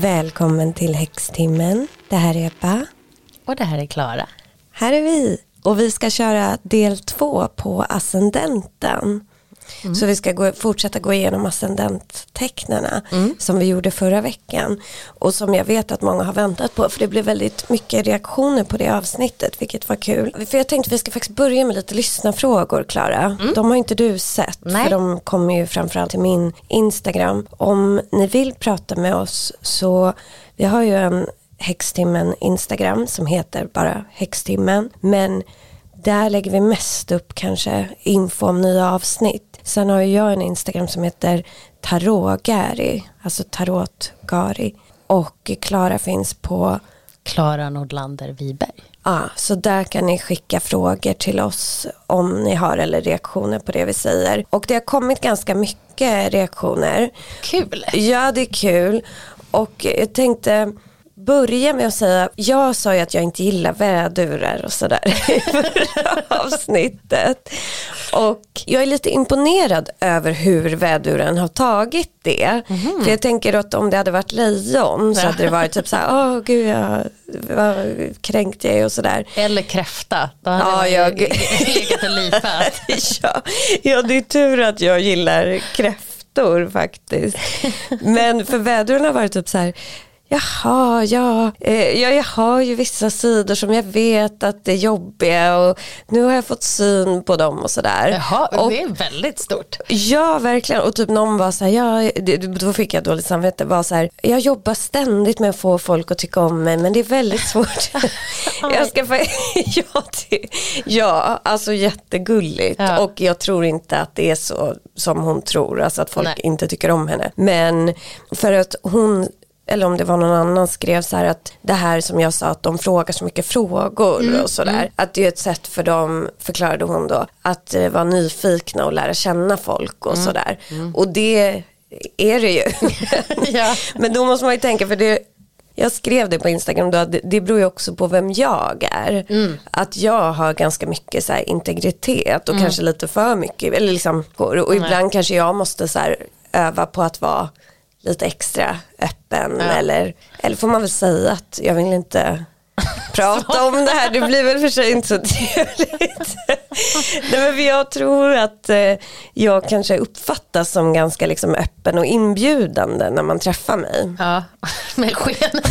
Välkommen till Häxtimmen. Det här är Ebba. Och det här är Klara. Här är vi. Och vi ska köra del två på ascendenten. Mm. Så vi ska gå, fortsätta gå igenom ascendenttecknarna mm. som vi gjorde förra veckan. Och som jag vet att många har väntat på för det blev väldigt mycket reaktioner på det avsnittet vilket var kul. För jag tänkte att vi ska faktiskt börja med lite lyssnarfrågor Klara. Mm. De har inte du sett Nej. för de kommer ju framförallt till min Instagram. Om ni vill prata med oss så vi har ju en Häxtimmen Instagram som heter bara Häxtimmen. Men där lägger vi mest upp kanske info om nya avsnitt. Sen har jag en Instagram som heter Tarotgari, alltså Tarotgari. Och Klara finns på Klara Nordlander Wiberg. Ja, så där kan ni skicka frågor till oss om ni har eller reaktioner på det vi säger. Och det har kommit ganska mycket reaktioner. Kul! Ja, det är kul. Och jag tänkte börja med att säga, jag sa ju att jag inte gillar vädurar och sådär i förra avsnittet. Och jag är lite imponerad över hur väduren har tagit det. Mm. För jag tänker att om det hade varit lejon så hade det varit typ så här, åh gud jag, vad kränkt jag är och sådär. Eller kräfta, då hade ja, jag legat och lipat. ja, ja, det är tur att jag gillar kräftor faktiskt. Men för väduren har varit typ så här, Jaha, ja, eh, ja, jag har ju vissa sidor som jag vet att det är jobbiga och nu har jag fått syn på dem och sådär. Jaha, och, det är väldigt stort. Ja, verkligen. Och typ någon var så här, ja, då fick jag dåligt samvete, var så här, jag jobbar ständigt med att få folk att tycka om mig men det är väldigt svårt. jag ska få, ja, det, ja, alltså jättegulligt ja. och jag tror inte att det är så som hon tror, alltså att folk Nej. inte tycker om henne. Men för att hon eller om det var någon annan skrev så här att det här som jag sa att de frågar så mycket frågor mm, och sådär. Mm. Att det är ett sätt för dem, förklarade hon då, att eh, vara nyfikna och lära känna folk och mm, sådär. Mm. Och det är det ju. ja. Men då måste man ju tänka för det jag skrev det på Instagram då, det beror ju också på vem jag är. Mm. Att jag har ganska mycket så integritet och mm. kanske lite för mycket. Eller liksom, och ibland kanske jag måste så öva på att vara lite extra öppen ja. eller, eller får man väl säga att jag vill inte prata om det här. Det blir väl för sig inte så trevligt. Nej, men jag tror att eh, jag kanske uppfattas som ganska liksom, öppen och inbjudande när man träffar mig. Ja, med skenet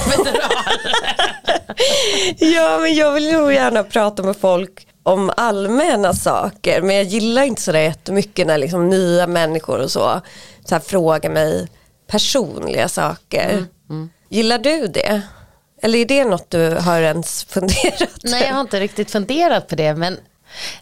Ja, men jag vill nog gärna prata med folk om allmänna saker. Men jag gillar inte sådär jättemycket när liksom, nya människor och så, så här, frågar mig personliga saker. Mm, mm. Gillar du det? Eller är det något du har ens funderat Nej, jag har inte riktigt funderat på det. Men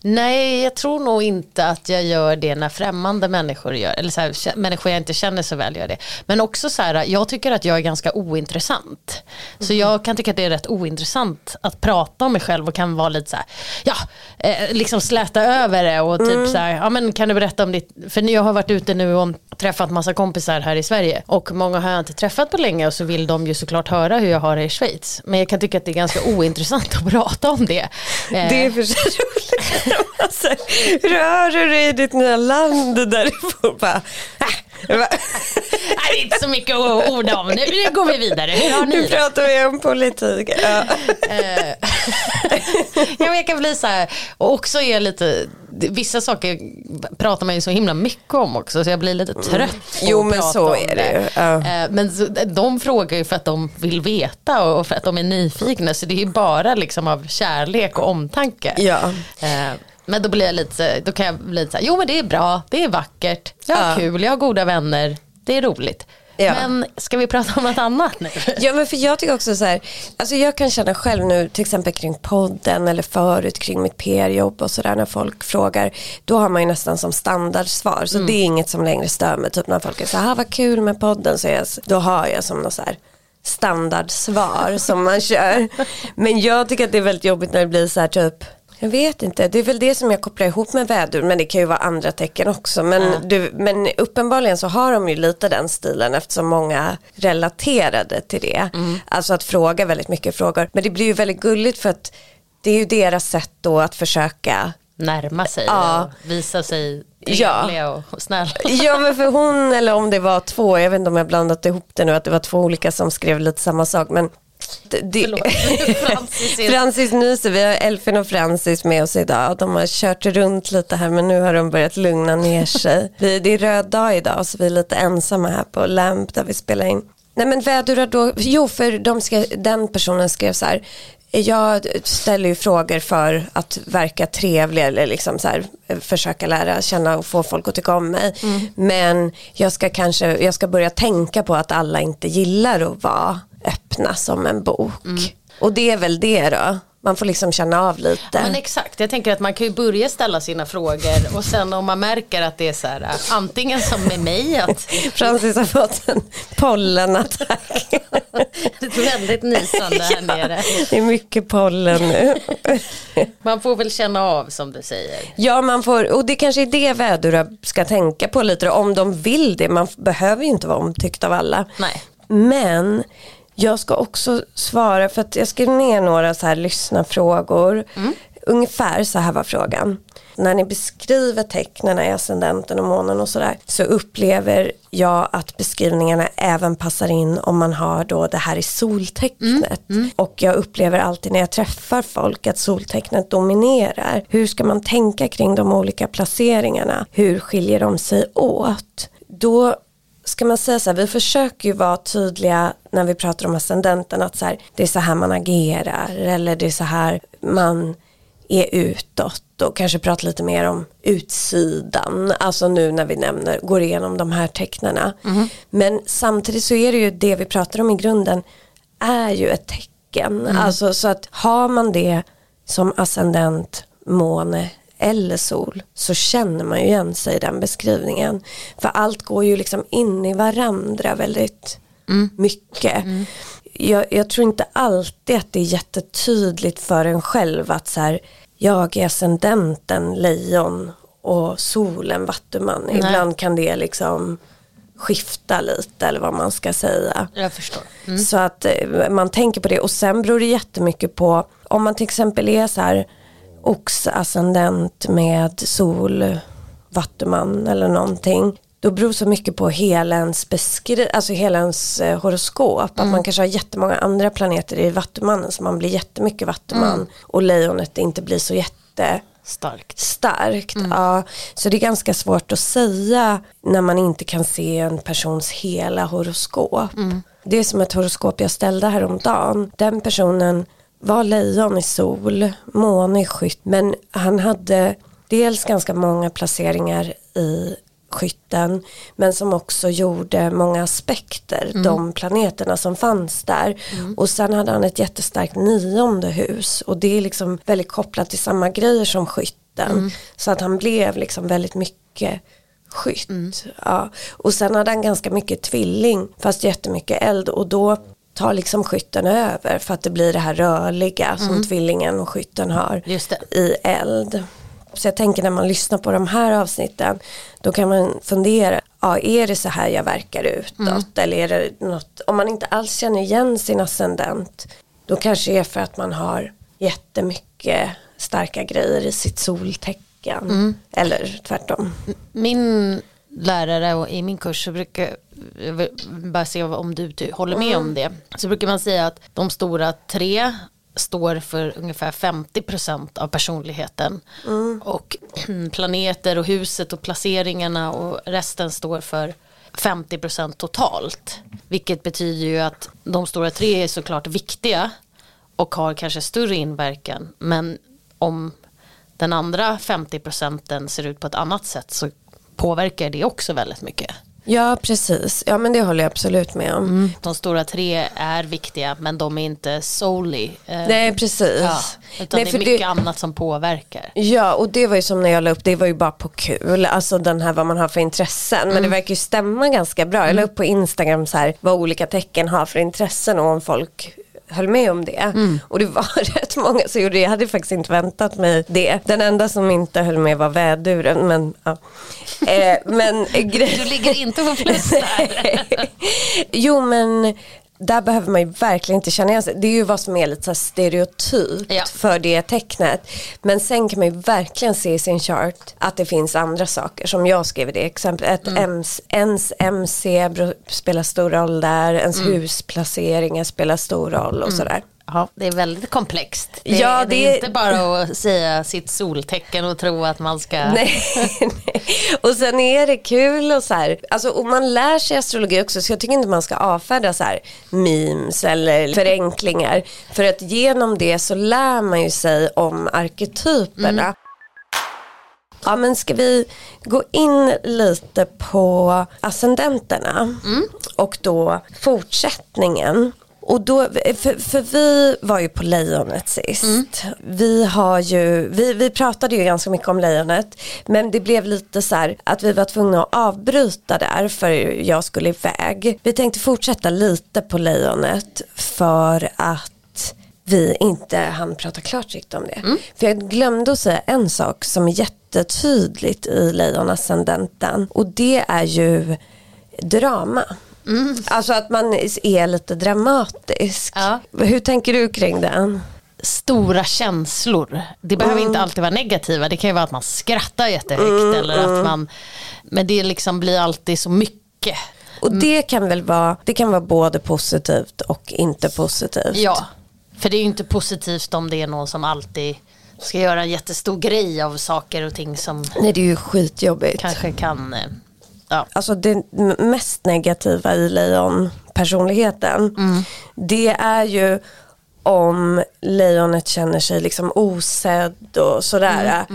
Nej, jag tror nog inte att jag gör det när främmande människor gör eller så här, människor jag inte känner så väl gör det. Men också så här, jag tycker att jag är ganska ointressant. Så mhm. jag kan tycka att det är rätt ointressant att prata om mig själv och kan vara lite så här, ja, eh, liksom släta över det och typ mm. så här, ja men kan du berätta om ditt, för jag har varit ute nu och träffat massa kompisar här i Sverige och många har jag inte träffat på länge och så vill de ju såklart höra hur jag har det i Schweiz. Men jag kan tycka att det är ganska ointressant att prata om det. Det är för sig alltså, rör du dig i ditt nya land där du får bara, äh, det är inte så mycket att orda om. Nu, går vi vidare. Hur har ni Nu pratar vi om politik. Ja. Eh, jag kan bli så här, och också är lite, vissa saker pratar man ju så himla mycket om också så jag blir lite mm. trött mm. Jo men så är det ju. Ja. Eh, men de frågar ju för att de vill veta och för att de är nyfikna så det är ju bara liksom av kärlek och omtanke. Ja. Men då blir jag lite då kan jag bli lite så här, jo men det är bra, det är vackert, jag har ja. kul, jag har goda vänner, det är roligt. Ja. Men ska vi prata om något annat nu? Ja men för jag tycker också så här, alltså jag kan känna själv nu till exempel kring podden eller förut kring mitt PR-jobb och sådär när folk frågar, då har man ju nästan som standardsvar. Så mm. det är inget som längre stör mig, typ när folk är så här, vad kul med podden, så jag, då har jag som något så här standardsvar som man kör. Men jag tycker att det är väldigt jobbigt när det blir så här typ jag vet inte, det är väl det som jag kopplar ihop med vädur men det kan ju vara andra tecken också. Men, mm. du, men uppenbarligen så har de ju lite den stilen eftersom många relaterade till det. Mm. Alltså att fråga väldigt mycket frågor. Men det blir ju väldigt gulligt för att det är ju deras sätt då att försöka närma sig ja. och visa sig trevliga och, och snälla. Ja men för hon eller om det var två, jag vet inte om jag blandat ihop det nu att det var två olika som skrev lite samma sak men det, Francis Francis nyser, vi har Elfin och Francis med oss idag. De har kört runt lite här men nu har de börjat lugna ner sig. Vi, det är röd dag idag så vi är lite ensamma här på Lamp där vi spelar in. Nej men vädur då, jo för de skrev, den personen skrev så här. Jag ställer ju frågor för att verka trevlig eller liksom så här, försöka lära känna och få folk att tycka om mig. Men jag ska kanske, jag ska börja tänka på att alla inte gillar att vara öppna som en bok. Och det är väl det då. Man får liksom känna av lite. Men exakt, jag tänker att man kan ju börja ställa sina frågor och sen om man märker att det är så här, äh, antingen som med mig att Francis har fått en pollenattack. det är väldigt nysande här nere. Det är mycket pollen nu. Man får väl känna av som du säger. Ja, man får, och det kanske är det vädura ska tänka på lite om de vill det. Man behöver ju inte vara omtyckt av alla. Nej. Men jag ska också svara för att jag skrev ner några så här lyssnarfrågor. Ungefär så här var frågan. När ni beskriver tecknen i ascendenten och månen och sådär så upplever jag att beskrivningarna även passar in om man har då det här i soltecknet. Och jag upplever alltid när jag träffar folk att soltecknet dominerar. Hur ska man tänka kring de olika placeringarna? Hur skiljer de sig åt? Då ska man säga så här, vi försöker ju vara tydliga när vi pratar om ascendenten att så här, det är så här man agerar eller det är så här man är utåt och kanske prata lite mer om utsidan, alltså nu när vi nämner, går igenom de här tecknarna. Men samtidigt så är det ju det vi pratar om i grunden är ju ett tecken, alltså så att har man det som ascendent, måne eller sol så känner man ju igen sig i den beskrivningen. För allt går ju liksom in i varandra väldigt mycket. Jag, jag tror inte alltid att det är jättetydligt för en själv att så här, jag är ascendenten lejon och solen vattuman. Ibland kan det liksom skifta lite eller vad man ska säga. Jag förstår. Så att eh, man tänker på det och sen beror det jättemycket på om man till exempel är så här oxascendent med sol, vattuman eller någonting. Då beror så mycket på hela ens, beskri- alltså hela ens eh, horoskop. Att man kanske har jättemånga andra planeter i vattumannen så man blir jättemycket vattuman och lejonet inte blir så jätte Starkt. starkt. Ja. Så det är ganska svårt att säga när man inte kan se en persons hela horoskop. Det är som ett horoskop jag ställde häromdagen. Den personen var lejon i sol, måne i skytt, men han hade dels ganska många placeringar i skytten men som också gjorde många aspekter, de planeterna som fanns där. Och sen hade han ett jättestarkt nionde hus och det är liksom väldigt kopplat till samma grejer som skytten. Så att han blev liksom väldigt mycket skytt. Ja. Och sen hade han ganska mycket tvilling fast jättemycket eld och då tar liksom skytten över för att det blir det här rörliga som tvillingen och skytten har i eld. Så jag tänker när man lyssnar på de här avsnitten då kan man fundera, ja, är det så här jag verkar utåt? Eller är det något, om man inte alls känner igen sin ascendent då kanske det är för att man har jättemycket starka grejer i sitt soltecken. Eller tvärtom. Min lärare och i min kurs så brukar jag vill bara se om du, håller med om det. Så brukar man säga att de stora tre står för ungefär 50% av personligheten. Och planeter och huset och placeringarna och resten står för 50% totalt. Vilket betyder ju att de stora tre är såklart viktiga och har kanske större inverkan. Men om den andra 50 procenten ser ut på ett annat sätt så påverkar det också väldigt mycket. Ja precis, ja men det håller jag absolut med om. De stora tre är viktiga men de är inte solely. eh, Nej precis. ja, utan Nej, det är mycket annat som påverkar. Ja och det var ju som när jag la upp, det var ju bara på kul, alltså den här vad man har för intressen. Men det verkar ju stämma ganska bra. Jag la upp på Instagram så här vad olika tecken har för intressen och om folk höll med om det. Och det var rätt många som gjorde det, jag hade faktiskt inte väntat mig det. Den enda som inte höll med var väduren men ja. Eh, men Du ligger inte på plus jo men där behöver man ju verkligen inte känna igen sig. Det är ju vad som är lite stereotypt Ja. för det tecknet. Men sen kan man ju verkligen se i sin chart att det finns andra saker. Som jag skrev det exemplet. Mm. MC, ens MC spelar stor roll där. Ens Mm. husplaceringar spelar stor roll och sådär. Ja, det är väldigt komplext. Det, Ja, det är det- inte bara att säga sitt soltecken och tro att man ska... Nej, nej. Och sen är det kul och så här, alltså och man lär sig astrologi också så jag tycker inte man ska avfärda så här memes eller förenklingar. För att genom det så lär man ju sig om arketyperna. Ja men ska vi gå in lite på ascendenterna och då fortsättningen. Och då, för, för vi var ju på lejonet sist. Vi, har ju, vi, vi pratade ju ganska mycket om lejonet. Men det blev lite så här att vi var tvungna att avbryta där för jag skulle iväg. Vi tänkte fortsätta lite på lejonet för att vi inte hann prata klart riktigt om det. För jag glömde att säga en sak som är jättetydligt i lejonascendenten och det är ju drama. Alltså att man är lite dramatisk. Ja. Hur tänker du kring det? Stora känslor. Det behöver Mm. inte alltid vara negativa. Det kan ju vara att man skrattar jättehögt eller mm. att man... Men det liksom blir alltid så mycket. Och det kan väl vara, det kan vara både positivt och inte positivt. Ja, för det är ju inte positivt om det är någon som alltid ska göra en jättestor grej av saker och ting som Nej det är ju skitjobbigt. kanske kan... Ja. Alltså det mest negativa i lejonpersonligheten det är ju om lejonet känner sig liksom osedd och sådär.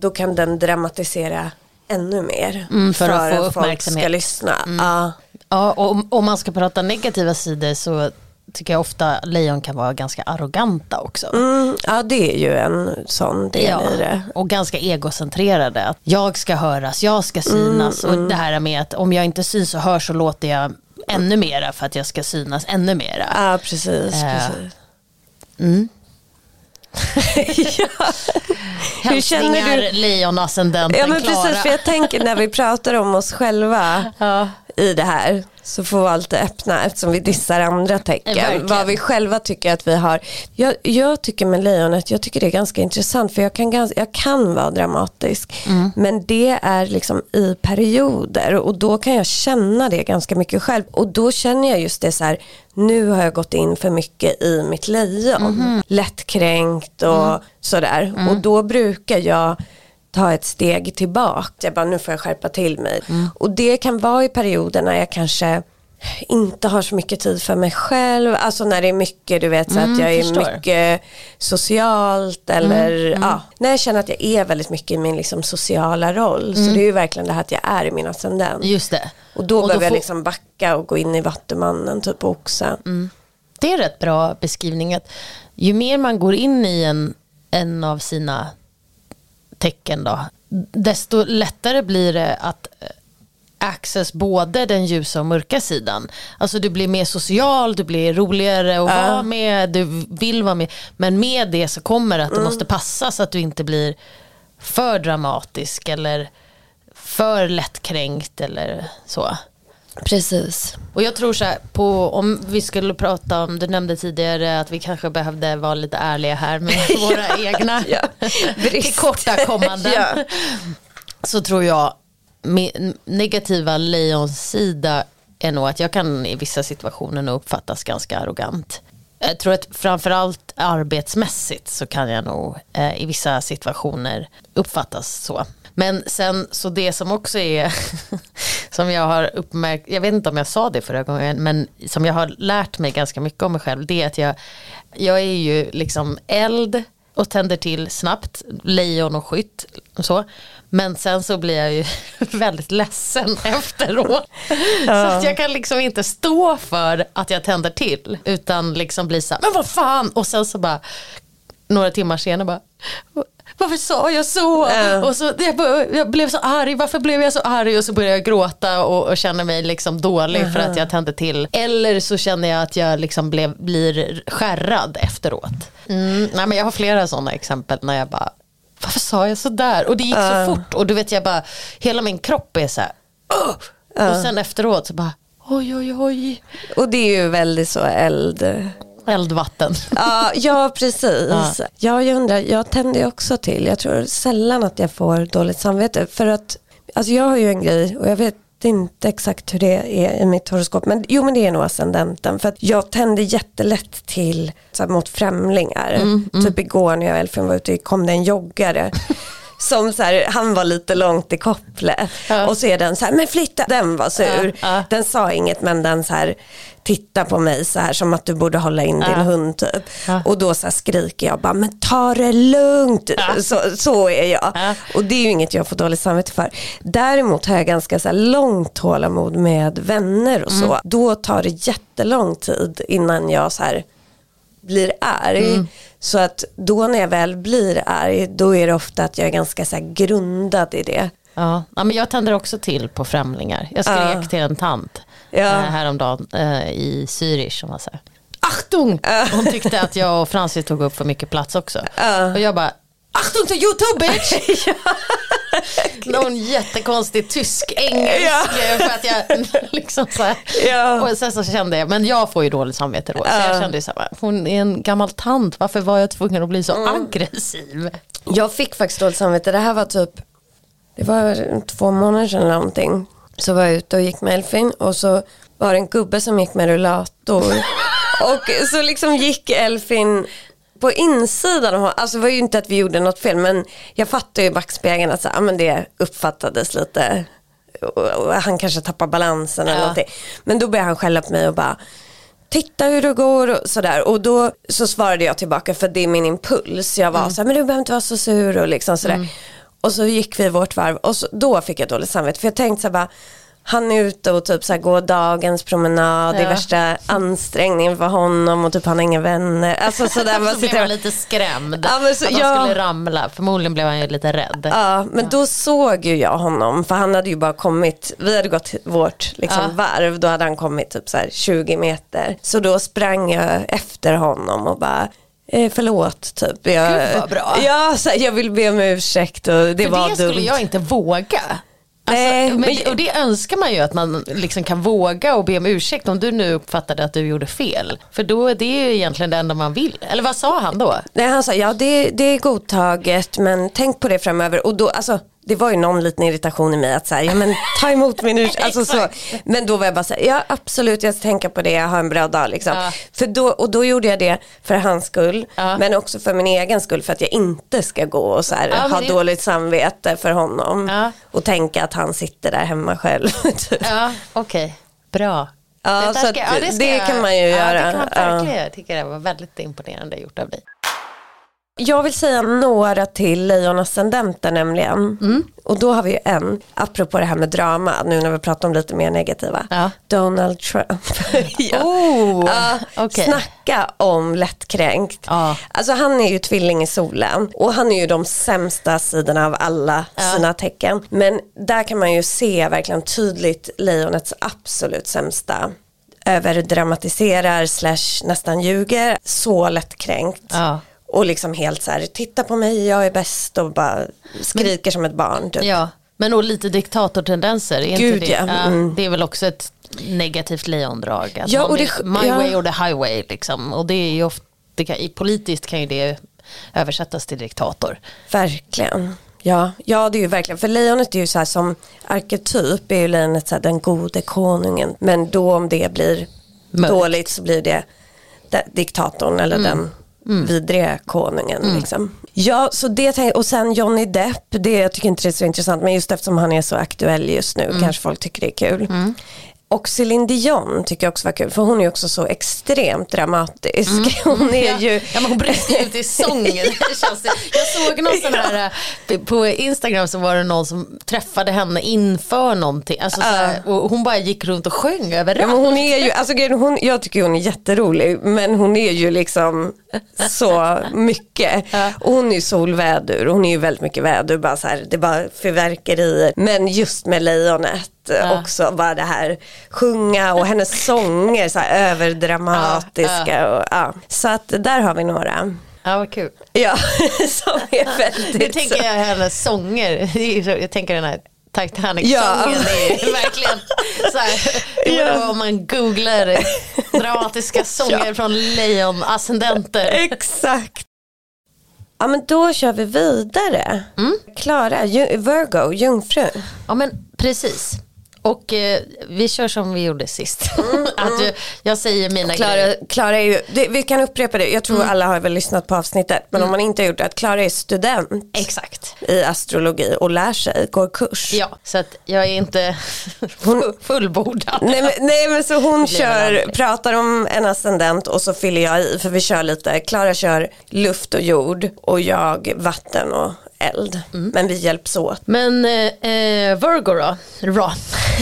Då kan den dramatisera ännu mer Mm, för att få folk ska lyssna. Ja. Ja, och om, om man ska prata negativa sidor så tycker jag ofta lejon kan vara ganska arroganta också. Mm, ja det är ju en sån del Ja, i det. och ganska egocentrerade. Att jag ska höras, jag ska synas. Mm, Och det här med att om jag inte syns och hörs så låter jag ännu mera för att jag ska synas ännu mera. Ja precis. Eh, precis. Mm. ja. Hur känner du? lejonascendenten Ja men Klara. precis för jag tänker när vi pratar om oss själva Ja. I det här så får vi alltid öppna eftersom vi dissar andra tecken. Verkligen. Vad vi själva tycker att vi har. Jag, jag tycker med lejonet, jag tycker det är ganska intressant för jag kan, jag kan vara dramatisk. Mm. Men det är liksom i perioder och då kan jag känna det ganska mycket själv. Och då känner jag just det så här, nu har jag gått in för mycket i mitt lejon. Mhm. Lättkränkt och Mm. sådär. Och då brukar jag ta ett steg tillbaka. Jag bara, nu får jag skärpa till mig. Mm. Och det kan vara i perioder när jag kanske inte har så mycket tid för mig själv. Alltså när det är mycket, du vet så att jag är Mm, förstår. mycket socialt eller Mm, ja. När jag känner att jag är väldigt mycket i min liksom sociala roll. Så det är ju verkligen det här att jag är i min ascendent. Just det. Och då Och behöver jag får- liksom backa och gå in i vattumannen typ på oxen. Det är rätt bra beskrivning. Att ju mer man går in i en, en av sina tecken då, desto lättare blir det att eh, access både den ljusa och mörka sidan. Alltså du blir mer social, du blir roligare att vara med, du vill vara med. Men med det så kommer det att du måste passa så att du inte blir för dramatisk eller för lättkränkt eller så. Precis. Och jag tror så här, på, om vi skulle prata om, du nämnde tidigare att vi kanske behövde vara lite ärliga här med våra egna Ja. Tillkortakommanden. Ja. Så tror jag, med negativa lejonsida är nog att jag kan i vissa situationer nog uppfattas ganska arrogant. Jag tror att framförallt arbetsmässigt så kan jag nog eh, i vissa situationer uppfattas så. Men sen så det som också är som jag har uppmärkt, jag vet inte om jag sa det förra gången, men som jag har lärt mig ganska mycket om mig själv, det är att jag, jag är ju liksom eld och tänder till snabbt, lejon och skytt och så. Men sen så blir jag ju väldigt ledsen efteråt. Så att jag kan liksom inte stå för att jag tänder till. Utan liksom bli så här, men vad fan. Och sen så bara, några timmar senare bara, varför sa jag så? Ja. Och så jag, jag blev så arg, varför blev jag så arg? Och så började jag gråta och, och känner mig liksom dålig för att jag tände till. Eller så känner jag att jag liksom blev, blir skärrad efteråt. Mm, nej, men jag har flera sådana exempel när jag bara, varför sa jag så där? Och det gick så fort och du vet jag bara, hela min kropp är så här, "Åh!" och sen efteråt så bara, Oj, oj, oj. Och det är ju väldigt så eld. Eldvatten. Ja, ja precis. Ja. jag undrar, jag tänder också till. Jag tror sällan att jag får dåligt samvete. För att, alltså jag har ju en grej och jag vet inte exakt hur det är i mitt horoskop. Men jo men det är nog ascendenten. För att jag tänder jättelätt till så här, mot främlingar. Mm, mm. Typ igår när jag och Elfin var ute kom det en joggare. Som så här, han var lite långt i kopplet. Ja. Och så är den så här, men flytta, den var sur. Ja, ja. Den sa inget men den så här, titta på mig så här som att du borde hålla in din hund typ. Och då så här skriker jag bara, men ta det lugnt. Så, så är jag. Och det är ju inget jag får dåligt samvete för. Däremot har jag ganska så här långt tålamod med vänner och så. Mm. Då tar det jättelång tid innan jag så här blir arg. Mm. Så att då när jag väl blir arg, då är det ofta att jag är ganska så grundad i det. Ja. ja, men jag tänder också till på främlingar. Jag skrek ja. till en tant ja. eh, häromdagen eh, i Zürich. Som var så här, Achtung! Hon tyckte att jag och Francis tog upp för mycket plats också. Och jag bara, Achtung till YouTube bitch! Någon jättekonstig tysk-engelsk ja. för att jag liksom så här. Ja. Och sen så kände jag, men jag får ju dåligt samvete då. Så jag kände så här, hon är en gammal tant, varför var jag tvungen att bli så mm. aggressiv? Jag fick faktiskt dåligt samvete, det här var typ, det var två månader sedan eller någonting. Så var jag ute och gick med Elfin och så var det en gubbe som gick med rullator. och så liksom gick Elfin på insidan alltså det var ju inte att vi gjorde något fel men jag fattar ju i backspegeln att så, ja, men det uppfattades lite han kanske tappar balansen eller ja. någonting. Men då började han skälla på mig och bara titta hur det går och sådär. Och då så svarade jag tillbaka för det är min impuls. Jag var mm. så här, men du behöver inte vara så sur och liksom sådär. Mm. Och så gick vi vårt varv och så, då fick jag dåligt samvete. För jag tänkte så här bara, han är ute och typ så här går dagens promenad, ja. det är värsta ansträngningen för honom och typ han har inga vänner. Alltså så där, så blev han lite skrämd, ja, så, att han ja. skulle ramla. Förmodligen blev han ju lite rädd. Ja, men då såg ju jag honom, för han hade ju bara kommit, vi hade gått vårt liksom, ja. varv, då hade han kommit typ så här 20 meter. Så då sprang jag efter honom och bara Eh, förlåt typ. Jag, Gud vad bra. Ja, så jag vill be om ursäkt och det För var det dumt. skulle jag inte våga. Alltså, Nej, men, och det önskar man ju att man liksom kan våga och be om ursäkt om du nu uppfattade att du gjorde fel. För då är det ju egentligen det enda man vill. Eller vad sa han då? Nej, han sa ja det, det är godtaget men tänk på det framöver. Och då, alltså, det var ju någon liten irritation i mig att säga, ja men ta emot min ursäkt. Alltså, så, men då var jag bara så här, ja absolut jag ska tänka på det, jag har en bra dag liksom. Ja. För då, och då gjorde jag det för hans skull, ja. men också för min egen skull för att jag inte ska gå och så här, ja, ha det... dåligt samvete för honom. Och tänka att han sitter där hemma själv. Typ. Ja, okej, okay. bra. Ja, så ska, det, det, kan man ju göra. Det kan man verkligen. Jag tycker det var väldigt imponerande gjort av dig. Jag vill säga några till lejonascendenter nämligen. Mm. Och då har vi en, apropå det här med drama, nu när vi pratar om lite mer negativa. Ja. Donald Trump. ja. oh, uh, okay. Snacka om lättkränkt. Ja. Alltså han är ju tvilling i solen och han är ju de sämsta sidorna av alla ja. sina tecken. Men där kan man ju se verkligen tydligt lejonets absolut sämsta överdramatiserar slash nästan ljuger. Så lättkränkt. Ja och liksom helt så här, titta på mig, jag är bäst och bara skriker men, som ett barn. Typ. Ja, men och lite diktatortendenser, är Gud, inte det? Ja. Mm. det är väl också ett negativt lejondrag. ja, och det, my ja. way or the highway liksom. Och det är ju ofta, det kan, politiskt kan ju det översättas till diktator. Verkligen. Ja, ja det är ju verkligen, för lejonet är ju så här som arketyp är ju lejonet så här, den gode konungen. Men då om det blir Mörkt. dåligt så blir det diktatorn eller mm. den mm. vidriga konungen. Mm. Liksom. Ja, så det och sen Johnny Depp, det, jag tycker inte det är så intressant men just eftersom han är så aktuell just nu mm. kanske folk tycker det är kul. Och Céline Dion tycker jag också var kul för hon är också så extremt dramatisk. Mm. Hon är ja. ju... Ja men hon brister ut i sången. jag såg någon sån här, eh, på Instagram så var det någon som träffade henne inför någonting. Alltså, uh. här, och hon bara gick runt och sjöng överallt. Ja, men hon är ju, alltså, hon, jag tycker hon är jätterolig men hon är ju liksom så mycket. Uh. Och hon är ju solvädur, hon är ju väldigt mycket vädur, bara så här, det är bara fyrverkerier. Men just med lejonet ja. också, bara det här sjunga och hennes sånger så här överdramatiska. Ja, Och, ja. Så att där har vi några. Ja vad kul. Ja, som är väldigt Nu tänker jag hennes sånger, jag tänker den här Titanic-sången Ja. är verkligen så här, Ja. om man googlar dramatiska sånger från lejon-ascendenter. Exakt. Ja men då kör vi vidare. Mm. Klara, ju- Virgo, jungfru. Ja men precis. Och eh, vi kör som vi gjorde sist. att jag, jag säger mina grejer. Klara, Klara är ju, det, vi kan upprepa det, jag tror alla har väl lyssnat på avsnittet. Men om man inte har gjort det, att Klara är student Exakt. i astrologi och lär sig, går kurs. Ja, så att jag är inte fu- fullbordad. Nej men, nej men så hon kör, pratar om en ascendent och så fyller jag i för vi kör lite, Klara kör luft och jord och jag vatten och eld. Mm. Men vi hjälps åt. Men eh, eh, Virgo då? Ra.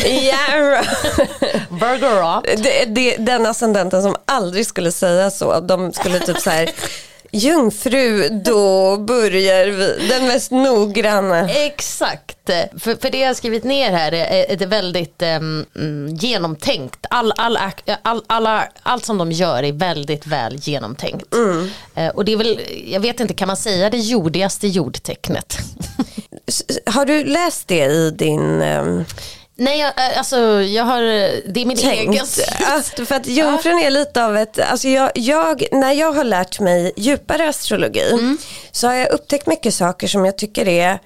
Yeah. Virgo då? det, det, den ascendenten som aldrig skulle säga så, de skulle typ så här Jungfru, då börjar vi. Den mest noggranna. Exakt, för, för det jag har skrivit ner här är, är det väldigt um, genomtänkt. All, all, all, alla, allt som de gör är väldigt väl genomtänkt. Eh, och det är väl, jag vet inte, kan man säga det jordigaste jordtecknet? Har du läst det i din ehm, Nej, jag, eh, alltså jag har, det är min egen tänkt? Att, för att jungfrun är lite av ett, alltså jag, jag, när jag har lärt mig djupare astrologi Mm. så har jag upptäckt mycket saker som jag tycker är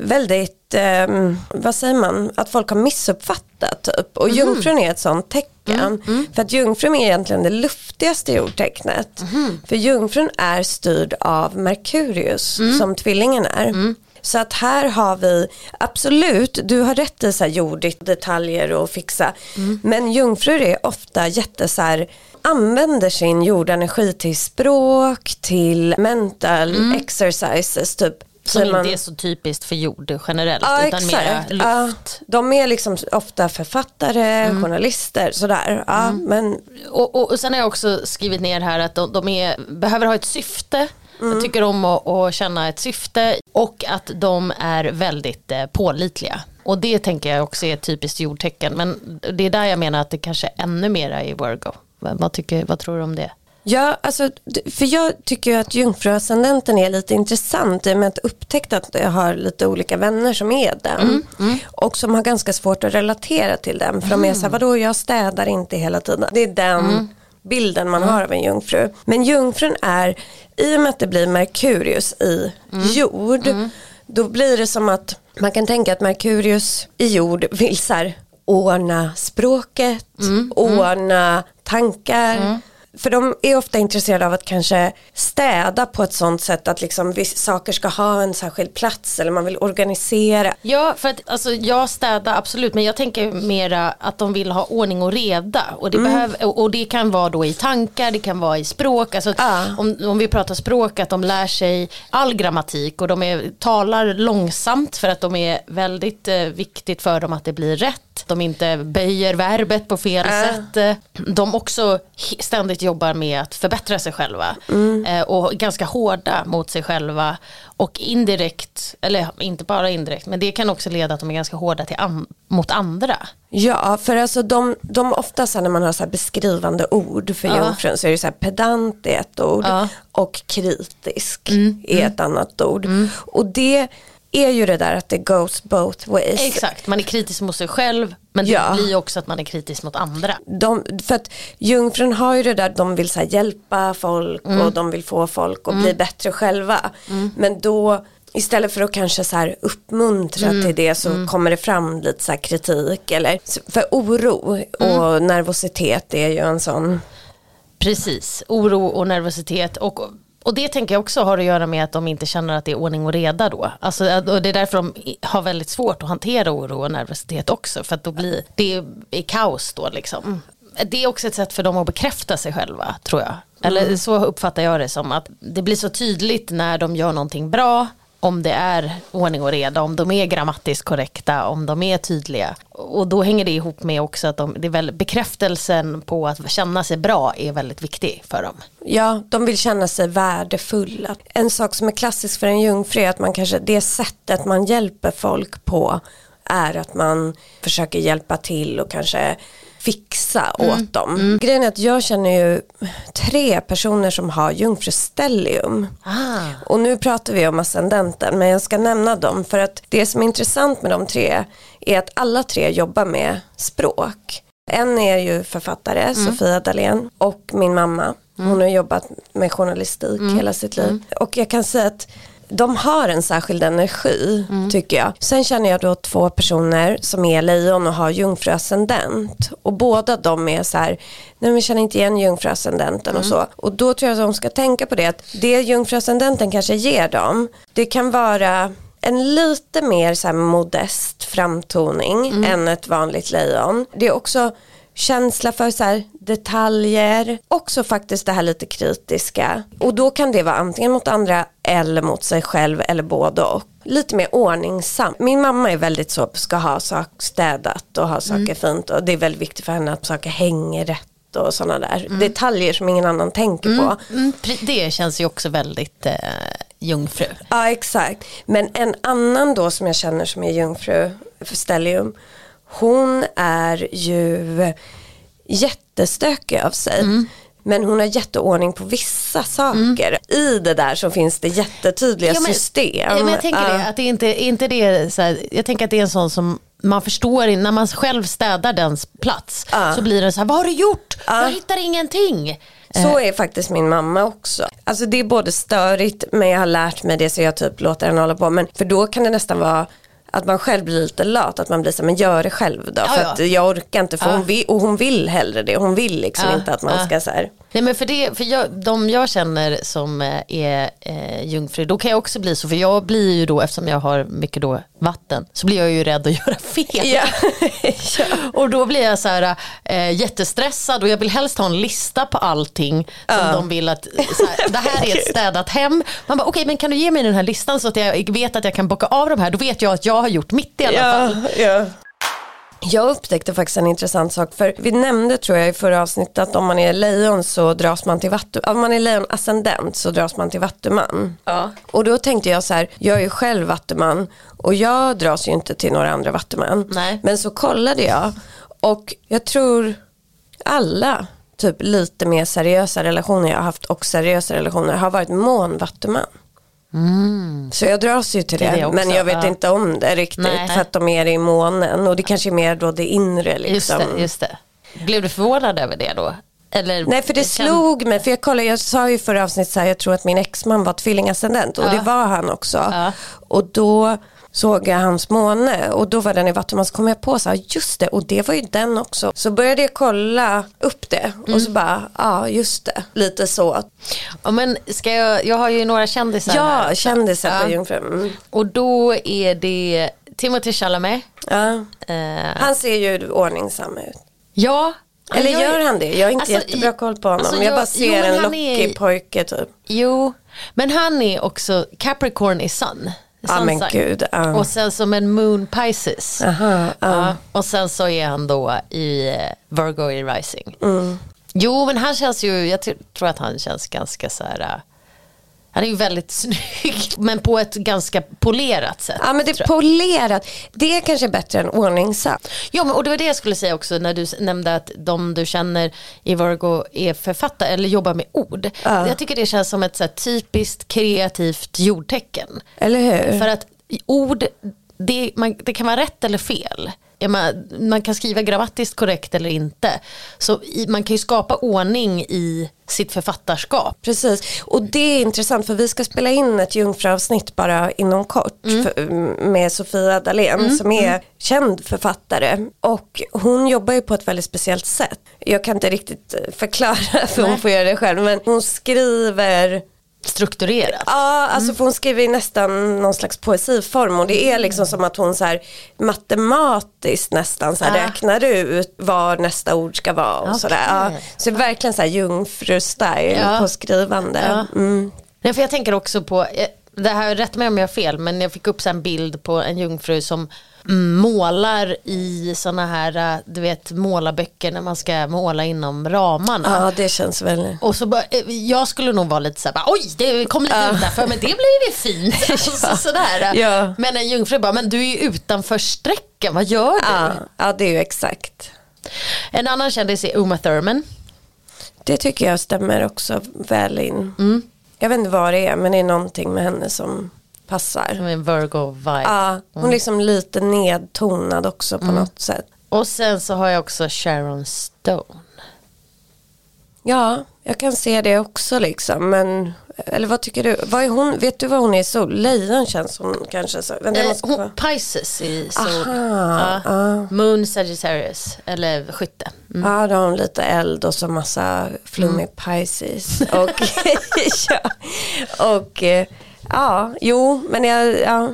väldigt, ehm, vad säger man, att folk har missuppfattat typ. Och jungfrun är ett sånt tecken. För att jungfrun är egentligen det luftigaste jordtecknet. För jungfrun är styrd av Merkurius som tvillingen är. Så att här har vi, absolut, du har rätt i så här jordigt detaljer och fixa. Men jungfrur är ofta jätte så här, använder sin jordenergi till språk, till mental exercises typ. Som man- inte är så typiskt för jord generellt Ja utan mera exakt. luft. Ja, de är liksom ofta författare, Mm. journalister, sådär. Ja, men Och, och, och sen har jag också skrivit ner här att de, de är, behöver ha ett syfte. Jag tycker om att, att känna ett syfte och att de är väldigt eh, pålitliga. Och det tänker jag också är ett typiskt jordtecken. Men det är där jag menar att det kanske är ännu mera i Virgo. Vad, tycker, vad tror du om det? Ja, alltså, för jag tycker ju att jungfruascendenten är lite intressant i och med att upptäckt att jag har lite olika vänner som är den. Och som har ganska svårt att relatera till den. För de är så här, vadå jag städar inte hela tiden. Det är den bilden man har av en jungfru. Men jungfrun är, i och med att det blir Merkurius i jord, då blir det som att man kan tänka att Merkurius i jord vill så här, ordna språket, ordna tankar. För de är ofta intresserade av att kanske städa på ett sånt sätt att liksom saker ska ha en särskild plats eller man vill organisera. Ja, för att alltså, jag städar absolut, men jag tänker mera att de vill ha ordning och reda. Och det, behöver, och det kan vara då i tankar, det kan vara i språk. Alltså, Ja. om, om vi pratar språk, att de lär sig all grammatik och de är, talar långsamt för att de är väldigt eh, viktigt för dem att det blir rätt. De inte böjer verbet på fel Ja. sätt. De också ständigt jobbar med att förbättra sig själva. Eh, och ganska hårda mot sig själva. Och indirekt, eller inte bara indirekt, men det kan också leda att de är ganska hårda till an- mot andra. Ja, för alltså de, de ofta så när man har så här beskrivande ord för Ja. jungfrun så är det så här pedant är ett ord Ja. Mm. och kritisk är ett annat ord. Och det är ju det där att det goes both ways. Exakt, man är kritisk mot sig själv, men det Ja. blir också att man är kritisk mot andra. de, för att jungfrun har ju det där, de vill så hjälpa folk Mm. och de vill få folk att bli bättre själva. Men då istället för att kanske så här uppmuntra Mm. till det så kommer det fram lite så kritik. Eller, för oro Mm. och nervositet är ju en sån. Precis, oro och nervositet. Och, och det tänker jag också har att göra med att de inte känner att det är ordning och reda då. Alltså, att- och det är därför de har väldigt svårt att hantera oro och nervositet också. För att då blir det är kaos då liksom. Det är också ett sätt för dem att bekräfta sig själva tror jag. Eller så uppfattar jag det som att det blir så tydligt när de gör någonting bra om det är ordning och reda, om de är grammatiskt korrekta, om de är tydliga. Och då hänger det ihop med också att de, det är väl, bekräftelsen på att känna sig bra är väldigt viktig för dem. Ja, de vill känna sig värdefulla. En sak som är klassisk för en jungfru är att man kanske, det sättet man hjälper folk på är att man försöker hjälpa till och kanske fixa åt dem. Grejen är att jag känner ju tre personer som har jungfrustellium. Ah. Och nu pratar vi om ascendenten men jag ska nämna dem för att det som är intressant med de tre är att alla tre jobbar med språk. En är ju författare, Sofia Dalén och min mamma. Hon har jobbat med journalistik hela sitt liv. Och jag kan säga att de har en särskild energi tycker jag. Sen känner jag då två personer som är lejon och har jungfruascendent. Och båda de är så här, nej men känner inte igen jungfruascendenten och så. Och då tror jag att de ska tänka på det att det jungfruascendenten kanske ger dem, det kan vara en lite mer så modest framtoning än ett vanligt lejon. Det är också känsla för så här detaljer, också faktiskt det här lite kritiska. Och då kan det vara antingen mot andra eller mot sig själv eller både och. Lite mer ordningsam. Min mamma är väldigt så, ska ha saker städat och ha saker fint och det är väldigt viktigt för henne att saker hänger rätt och sådana där detaljer som ingen annan tänker på. Mm, det känns ju också väldigt eh, jungfru. Ja exakt. Men en annan då som jag känner som är jungfru för stellium. Hon är ju jättestökig av sig. Men hon har jätteordning på vissa saker. I det där så finns det jättetydliga Ja, men- system. Ja, men jag tänker Ja. det, att det inte, inte det så här, jag tänker att det är en sån som man förstår, när man själv städar dens plats så blir det så här, vad har du gjort? Jag hittar ingenting. Så är faktiskt min mamma också. Alltså det är både störigt men jag har lärt mig det så jag typ låter henne hålla på. Men för då kan det nästan vara att man själv blir lite lat, att man blir så men gör det själv då. Ja, för ja. att jag orkar inte, för hon vill, och hon vill hellre det. Hon vill liksom Ja, inte att man ja. ska så här. Nej, men för det, för jag, de jag känner som eh, är eh, jungfru, då kan jag också bli så, för jag blir ju då, eftersom jag har mycket då vatten, så blir jag ju rädd att göra fel. Ja. ja. Och då blir jag så här eh, jättestressad och jag vill helst ha en lista på allting som de vill att, så här, det här är ett städat hem. Man bara okej men kan du ge mig den här listan så att jag vet att jag kan bocka av de här, då vet jag att jag har gjort mitt i alla fall. Ja, ja. Jag upptäckte faktiskt en intressant sak för vi nämnde tror jag i förra avsnittet att om man är lejon så dras man till vattu, om man är lejon ascendent så dras man till vattuman. Ja. Och då tänkte jag så här, jag är ju själv vattuman och jag dras ju inte till några andra vattuman. Nej. Men så kollade jag och jag tror alla typ lite mer seriösa relationer jag har haft och seriösa relationer har varit månvattuman. Så jag dras ju till det, det men jag vet ja. inte om det riktigt Nej. för att de är i månen och det kanske är mer då det inre Just liksom. det, just det. Blev du förvånad över det då? Eller, Nej för det kan- slog mig, för jag kollade, jag sa ju i förra avsnittet så här, jag tror att min exman var tvillingascendent och Ja. det var han också. Ja. Och då såg jag hans måne och då var den i vattenman så kom jag på så här, just det och det var ju den också. Så började jag kolla upp det och Mm. så bara, ja just det, lite så. Ja, men ska jag, jag har ju några kändisar Ja, här. kändisar Ja. på jungfru. Mm. Och då är det Timothy Chalamet. Ja. Eh, Han ser ju ordningsam ut. ja. Eller jag- gör han det? Jag har inte Alltså, jättebra koll på honom. alltså, jag, jag- bara ser jo, en lockig är- pojke typ. Jo, men han är också Capricorn i Sun. Ja Sun men gud. Ja. Och sen som en Moon Pisces. Aha, ja. Ja, och sen så är han då i eh, Virgo i Rising. Mm. Jo men han känns ju, jag tr- tror att han känns ganska så här. Han är ju väldigt snygg men på ett ganska polerat sätt. Ja men det är polerat. Det är kanske bättre än ordningsam. Ja, men, och det var det jag skulle säga också när du nämnde att de du känner i Virgo är författare eller jobbar med ord. Ja. Jag tycker det känns som ett så typiskt kreativt jordtecken. Eller hur? För att ord, det, man, det kan vara rätt eller fel. Man, man kan skriva grammatiskt korrekt eller inte. Så i, man kan ju skapa ordning i sitt författarskap. Precis, och det är intressant för vi ska spela in ett jungfruavsnitt bara inom kort för, med Sofia Dalén som är känd författare och hon jobbar ju på ett väldigt speciellt sätt. Jag kan inte riktigt eh, förklara för hon Nej. får göra det själv men hon skriver Strukturerat. Ja, alltså för hon skriver i nästan någon slags poesiform och det är liksom som att hon så här matematiskt nästan så här Ah. räknar ut vad nästa ord ska vara och Okej. sådär. Ja, så verkligen så här jungfru-style Ja. på skrivande. Ja. Mm. Nej, för jag tänker också på, eh, det här, rätt mig om jag har fel, men jag fick upp så en bild på en jungfru som mm, målar i sådana här, eh, du vet målarböcker när man ska måla inom ramarna. Ja, det känns väl. Och så bara, eh, jag skulle nog vara lite såhär, oj det kom lite utanför men det blir ju fint. Alltså, sådär. Ja. Men en jungfru bara, men du är ju utanför strecken, vad gör du? Ja, ja, det är ju exakt. En annan kändis är Uma Thurman. Det tycker jag stämmer också väl in. Mm. Jag vet inte vad det är men det är någonting med henne som Som passar. en Virgo-vibe. Ja, hon är liksom lite nedtonad också på Mm. något sätt. Och sen så har jag också Sharon Stone. Ja, jag kan se det också liksom. Men, eller vad tycker du? Vad är hon? Vet du vad hon är så? Lejon känns hon kanske så. Vänta, Eh, hon. Pisces i sol. Aha, Ja. Moon Sagittarius, eller skytte. Mm. Ja, då har hon lite eld och så massa flummig Pisces. Och, ja, och eh, ja, jo, men jag, ja.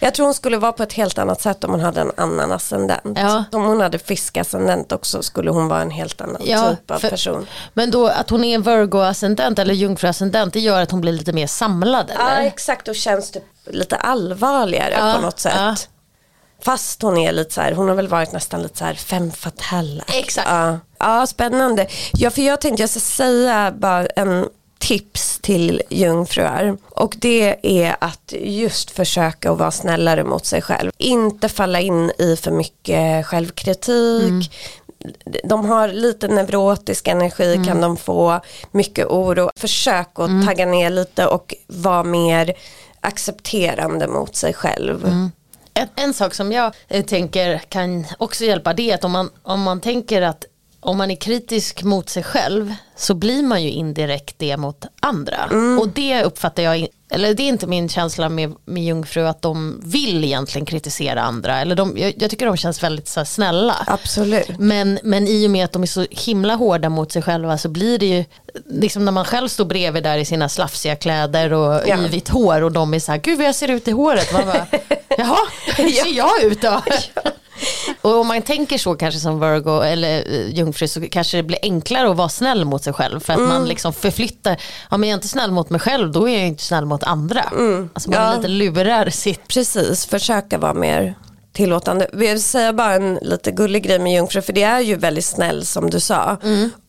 jag tror hon skulle vara på ett helt annat sätt om hon hade en annan ascendent. Ja. Om hon hade fiskascendent också skulle hon vara en helt annan Ja, typ av för- person. Men då att hon är en Virgo-ascendent eller jungfru-ascendent det gör att hon blir lite mer samlad Ja, eller? exakt och känns typ lite allvarligare Ja, på något sätt. ja. Fast hon är lite så här, hon har väl varit nästan lite så här fem fatale. Exakt. Ja. ja, spännande. Ja, för jag tänkte jag ska säga bara en tips till jungfrur. Och det är att just försöka att vara snällare mot sig själv. Inte falla in i för mycket självkritik. De har lite neurotisk energi kan de få, mycket oro. Försök att tagga ner lite och vara mer accepterande mot sig själv. En, en sak som jag eh, tänker kan också hjälpa det är att om man, om man tänker att om man är kritisk mot sig själv så blir man ju indirekt det mot andra. Och det uppfattar jag, eller det är inte min känsla med, med jungfru att de vill egentligen kritisera andra. Eller de, jag, jag tycker de känns väldigt så snälla. Absolut. Men, men i och med att de är så himla hårda mot sig själva så blir det ju, liksom när man själv står bredvid där i sina slafsiga kläder och Ja. yvigt hår och de är så här, gud vad jag ser ut i håret. Man bara, jaha, hur ser jag ut då? Och om man tänker så kanske som Virgo eller uh, jungfru så kanske det blir enklare att vara snäll mot sig själv. För att man liksom förflyttar, ja men jag är inte snäll mot mig själv då är jag inte snäll mot andra. Alltså man Ja. lite lurar sitt. Precis, försöka vara mer tillåtande. Jag vill säga bara en lite gullig grej med jungfrur för det är ju väldigt snäll som du sa.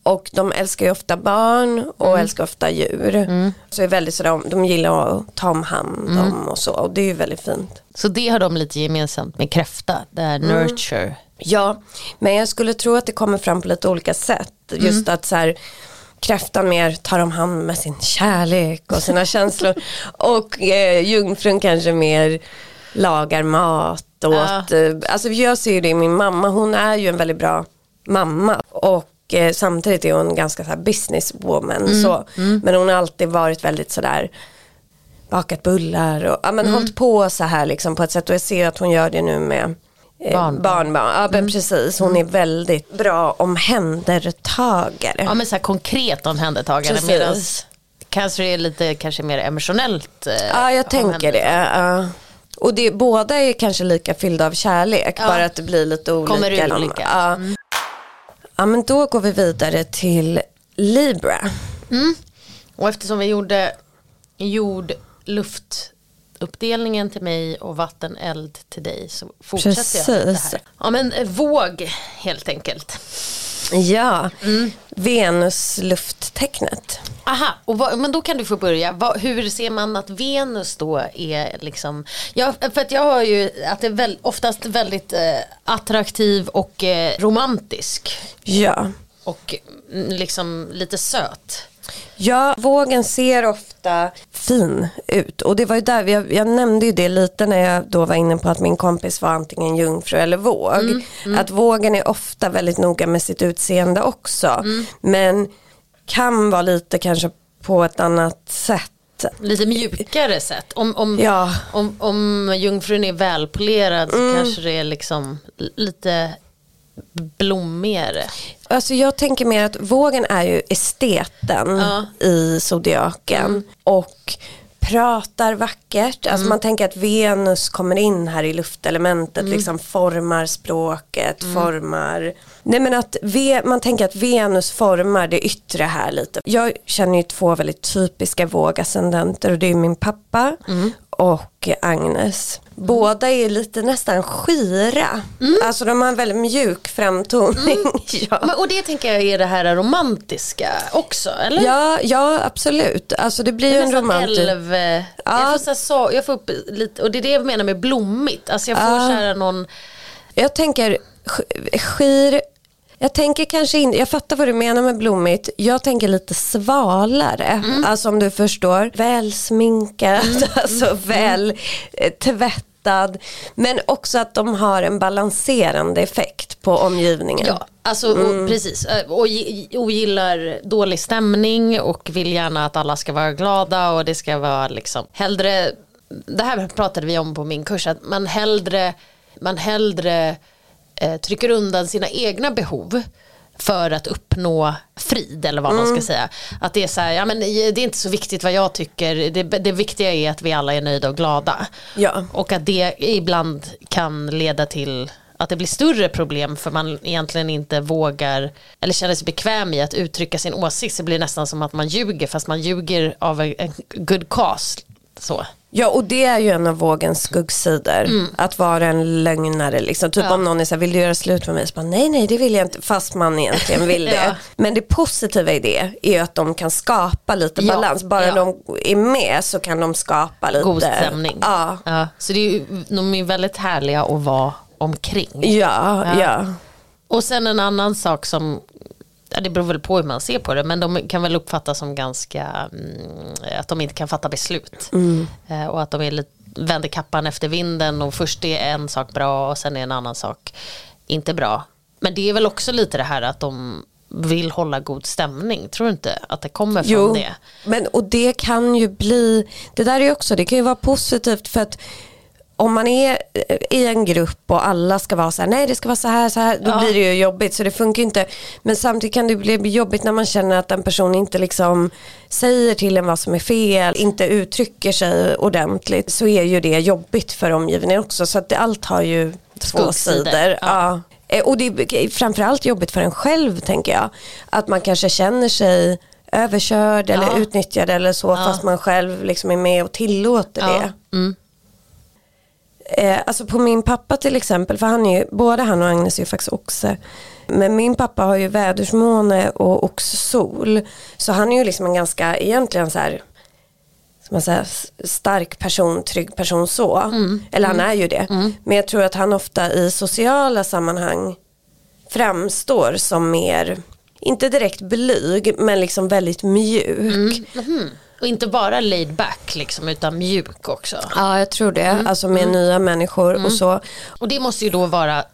Och de älskar ju ofta barn och älskar ofta djur. Så är väldigt sådär, de gillar att ta om hand om och så och det är ju väldigt fint. Så det har de lite gemensamt med kräfta, det här nurture. Ja, men jag skulle tro att det kommer fram på lite olika sätt. Just att så här, kräftan mer tar om hand med sin kärlek och sina känslor. Och eh, jungfrun kanske mer lagar mat åt, eh, alltså jag ser ju det i min mamma, hon är ju en väldigt bra mamma. Och eh, samtidigt är hon ganska så här businesswoman. Så. Men hon har alltid varit väldigt sådär bakat bullar och ja, men hållit på så här liksom på ett sätt och jag ser att hon gör det nu med eh, Barnbarn. barnbarn. Ja men precis, hon är väldigt bra omhändertagare. Ja men så här konkret omhändertagande Precis. medan cancer är lite kanske mer emotionellt. eh, Ja jag tänker det. ja. Och det, båda är kanske lika fyllda av kärlek, Ja. bara att det blir lite olika. Kommer ur De- olika. Ja. ja men då går vi vidare till Libra. Och eftersom vi gjorde jord, luft uppdelningen till mig och vatten, eld till dig så fortsätter jag Precis. lite här. Ja men våg helt enkelt. Ja, Mm. Venus lufttecknet. Aha, och vad, men då kan du få börja. Vad, hur ser man att Venus då är liksom, ja, för att jag har ju att det är väl, oftast väldigt eh, attraktiv och eh, romantisk Ja. och mm, liksom lite söt. Ja, vågen ser ofta fin ut och det var ju där, jag, jag nämnde ju det lite när jag då var inne på att min kompis var antingen jungfru eller våg. Att vågen är ofta väldigt noga med sitt utseende också. Men kan vara lite kanske på ett annat sätt. Lite mjukare sätt. Om, om, Ja. om, om jungfrun är välpolerad så kanske det är liksom lite blommigare. Alltså jag tänker mer att vågen är ju esteten Ja. i zodiaken och pratar vackert. Alltså man tänker att Venus kommer in här i luftelementet, liksom formar språket, formar... Nej men att ve- man tänker att Venus formar det yttre här lite. Jag känner ju två väldigt typiska vågascendenter och det är min pappa och Agnes. Båda är lite nästan skira. Alltså de har en väldigt mjuk framtoning. ja. Men, och det tänker jag är det här romantiska också, eller? Ja, ja absolut. Alltså det blir ju en romantisk... älv, eh, jag, får så jag får upp lite, och det är det jag menar med blommigt. Alltså jag får Ja. så här någon, Jag tänker sk- skir, Jag tänker kanske inte, jag fattar vad du menar med blommigt. Jag tänker lite svalare. Mm. Alltså om du förstår. Välsminkad, alltså väl eh, tvättad. Men också att de har en balanserande effekt på omgivningen. Ja, alltså och, precis. Eh, Och gi- ogillar dålig stämning och vill gärna att alla ska vara glada och det ska vara liksom hellre, det här pratade vi om på min kurs, att man hellre, man hellre eh, trycker undan sina egna behov för att uppnå frid eller vad man ska säga. Att det är så här, ja men det är inte så viktigt vad jag tycker, det, det viktiga är att vi alla är nöjda och glada. Ja. Och att det ibland kan leda till att det blir större problem för man egentligen inte vågar eller känner sig bekväm i att uttrycka sin åsikt så blir det nästan som att man ljuger fast man ljuger av en good cause. Så. Ja och det är ju en av vågens skuggsidor. Att vara en lögnare liksom. Typ Mm. Ja. om någon är så här, vill du göra slut med mig? Så bara, nej nej det vill jag inte. Fast man egentligen vill det. Ja. Men det positiva i det är ju att de kan skapa lite Ja, balans. Bara de är med så kan de skapa lite. God stämning. Ja. Ja, så det är ju, de är väldigt härliga att vara omkring. Ja, ja. Och sen en annan sak som, ja, det beror väl på hur man ser på det, men de kan väl uppfattas som ganska, mm, att de inte kan fatta beslut. Eh, och att de är lite, vänder kappan efter vinden och först är en sak bra och sen är en annan sak inte bra. Men det är väl också lite det här att de vill hålla god stämning, tror du inte att det kommer från Jo, det? men och det kan ju bli, det där är ju också, det kan ju vara positivt för att om man är eh, i en grupp och alla ska vara så här, nej det ska vara så här, så här, då Ja. blir det ju jobbigt så det funkar inte. Men samtidigt kan det bli jobbigt när man känner att en person inte liksom säger till en vad som är fel, inte uttrycker sig ordentligt, så är ju det jobbigt för omgivningen också. Så att det, allt har ju två sidor. ja. Ja. Eh, Och det är framförallt jobbigt för en själv tänker jag. Att man kanske känner sig överkörd eller Ja. utnyttjad eller så fast man själv liksom är med och tillåter det. Mm. Eh, alltså på min pappa till exempel, för han är ju, både han och Agnes är ju faktiskt oxe. Men min pappa har ju vädersmåne och oxsol. Så han är ju liksom en ganska, egentligen så här, ska man säga, stark person, trygg person så. Mm. Eller han är ju det. Men jag tror att han ofta i sociala sammanhang framstår som mer, inte direkt blyg, men liksom väldigt mjuk. Och inte bara laid back liksom, utan mjuk också. Ja, jag tror det. Mm. Alltså med nya människor och så. Och det måste ju då vara eh,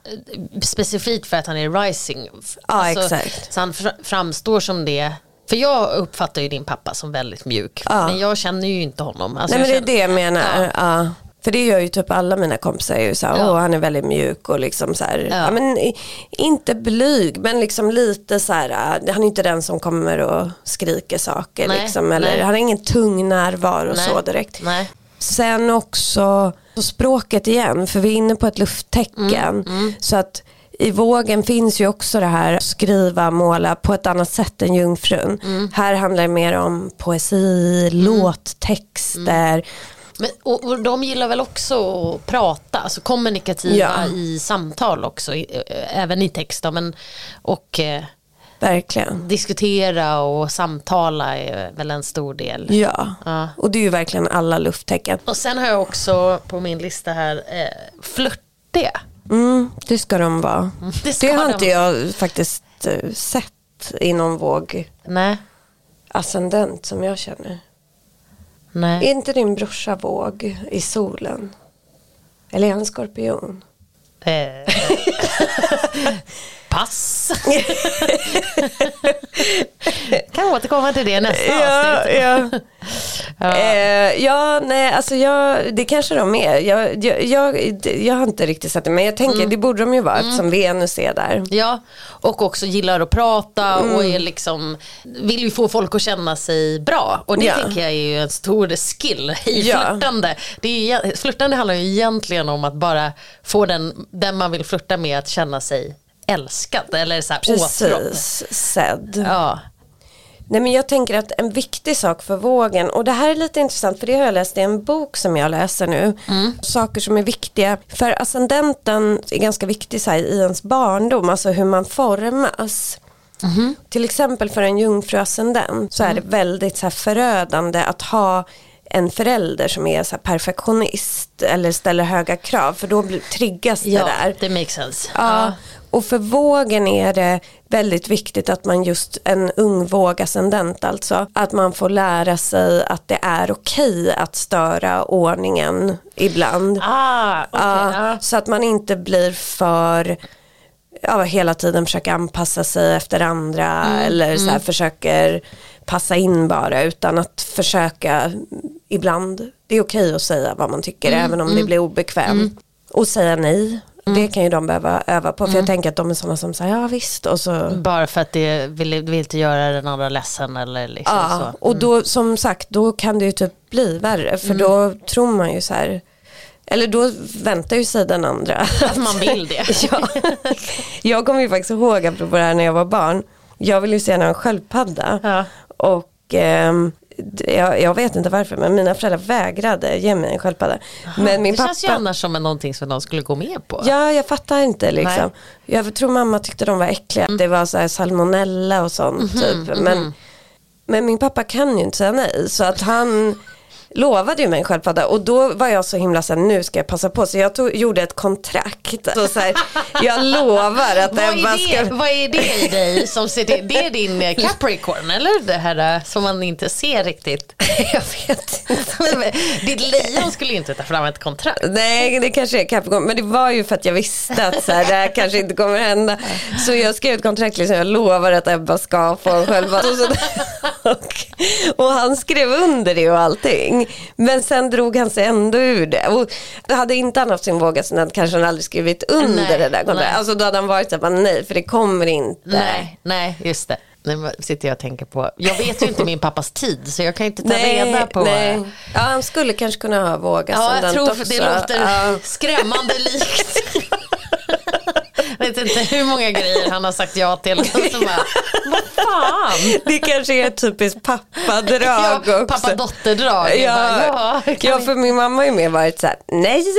specifikt för att han är rising. Ja, exakt. Så han fr- framstår som det. För jag uppfattar ju din pappa som väldigt mjuk. Ja. Men jag känner ju inte honom. Alltså Nej men det är det jag menar. Ja. Ja. För det gör ju typ alla mina kompisar. Är ju så här, Ja. Han är väldigt mjuk och liksom så här, Ja. ja. men, inte blyg men liksom lite så här, äh, han är inte den som kommer och skriker saker. Nej, liksom, eller, nej. han har ingen tung närvaro Nej. så direkt. Nej. Sen också så språket igen, för vi är inne på ett lufttecken. Mm, Så att i vågen finns ju också det här att skriva, måla på ett annat sätt än jungfrun. Mm. Här handlar det mer om poesi, låttexter. Men, och, och de gillar väl också att prata, alltså kommunikativa Ja. i samtal också, eh, även i text. Då, men, och eh, Verkligen. diskutera och samtala är väl en stor del. Ja. Ja. och det är ju verkligen alla lufttecken. Och sen har jag också på min lista här eh, flörtiga. Mm, det ska de vara. Det ska Det har de. inte jag faktiskt eh, sett i någon våg Nej, ascendent som jag känner. Nej. Är inte din brorsa våg i solen? Eller är han skorpion? Eh, Pass. kan återkomma till det nästa avsnitt. ja. Eh, ja, nej, alltså jag, det kanske de är. Jag, jag, jag, jag har inte riktigt sett det, men jag tänker Mm. det borde de ju vara eftersom Venus är där. Ja, och också gillar att prata och Mm. är liksom, vill ju få folk att känna sig bra. Och det Ja. tänker jag är ju en stor skill i Ja. flörtande. Det är, flörtande handlar ju egentligen om att bara få den, den man vill flörta med att känna sig älskad eller så här. Precis, sedd. Ja. Nej men jag tänker att en viktig sak för vågen och det här är lite intressant för det har jag läst i en bok som jag läser nu. Saker som är viktiga för ascendenten är ganska viktig här, i ens barndom, alltså hur man formas. Till exempel för en jungfruascendent så är det väldigt så här, förödande att ha en förälder som är så perfektionist eller ställer höga krav för då blir, triggas det ja, där. det makes sense. Ja, Och för vågen är det väldigt viktigt att man just en ung vågascendent alltså. Att man får lära sig att det är okej att störa ordningen ibland. Ah, okay, ja. Så att man inte blir för ja, hela tiden försöker anpassa sig efter andra Mm, eller så här, försöker passa in bara utan att försöka ibland. Det är okej att säga vad man tycker Mm, även om det blir obekvämt. Och säga nej. Det kan ju de behöva öva på för Mm. jag tänker att de är sådana som säger ja visst och så Bara för att det vill, vill inte göra den andra ledsen eller liksom Ja, så. Mm. och då som sagt då kan det ju typ bli värre för då tror man ju så här eller då väntar ju sig den andra. Att man vill det. ja. Jag kommer ju faktiskt ihåg apropå det här när jag var barn. Jag ville ju se en sköldpadda. Ja. Och d- jag, jag vet inte varför men mina föräldrar vägrade ge mig en sköldpadda. Men min det känns ju pappa. annars som någonting som de skulle gå med på. Ja, jag fattar inte liksom. Nej. Jag tror mamma tyckte de var äckliga. Mm. Det var så här salmonella och sånt Mhm, typ. Men, men min pappa kan ju inte säga nej. Så att han lovade ju mig en sköldpadda. Och då var jag så himla så här, nu ska jag passa på. Så jag tog, gjorde ett kontrakt. Så så här, jag lovar att Vad jag bara är, det, ska... vad är det i dig som ser det? Det är din eh, Capricorn eller det här eh, som man inte ser riktigt? jag vet inte. Ditt lejon skulle ju inte ta fram ett kontrakt. Nej, det kanske är Capricorn. Men det var ju för att jag visste att så här, det här kanske inte kommer hända. Så jag skrev ett kontrakt, liksom, jag lovar att Ebba ska få en sköldpadda. Och, och han skrev under det och allting. Men sen drog han sig ändå ur det. Och hade inte han haft sin våga så hade kanske han aldrig skrivit under Nej, det där kontraktet. nej. Alltså då hade han varit så här, bara, nej för det kommer inte. Nej, nej, just det. Nu sitter jag och tänker på, jag vet ju inte min pappas tid så jag kan inte ta reda på. nej. Ja, han skulle kanske kunna ha våga Ja, jag tror också. det låter Ja. skrämmande likt. Inte hur många grejer han har sagt ja till. Så bara, vad fan? Det kanske är ett typiskt pappadrag Ja, också. pappa-dotter-drag. Ja, bara, ja, vi- för min mamma har ju mer varit så här, nej.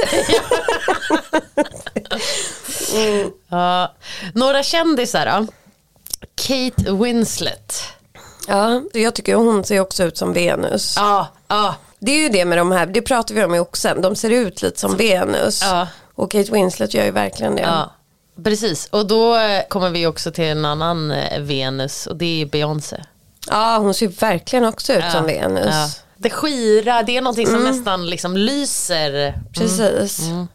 Ja. Några kändisar då? Kate Winslet. Ja, jag tycker hon ser också ut som Venus. Ja, ja, Det är ju det med de här, det pratar vi om i Oxen, de ser ut lite som Venus. Ja. Och Kate Winslet gör ju verkligen det. ja. Precis, och då eh, kommer vi också till en annan eh, Venus och det är Beyoncé. Ja, hon ser verkligen också ut som Venus. Ja. Det skira, det är någonting som nästan liksom lyser. Precis. Mm.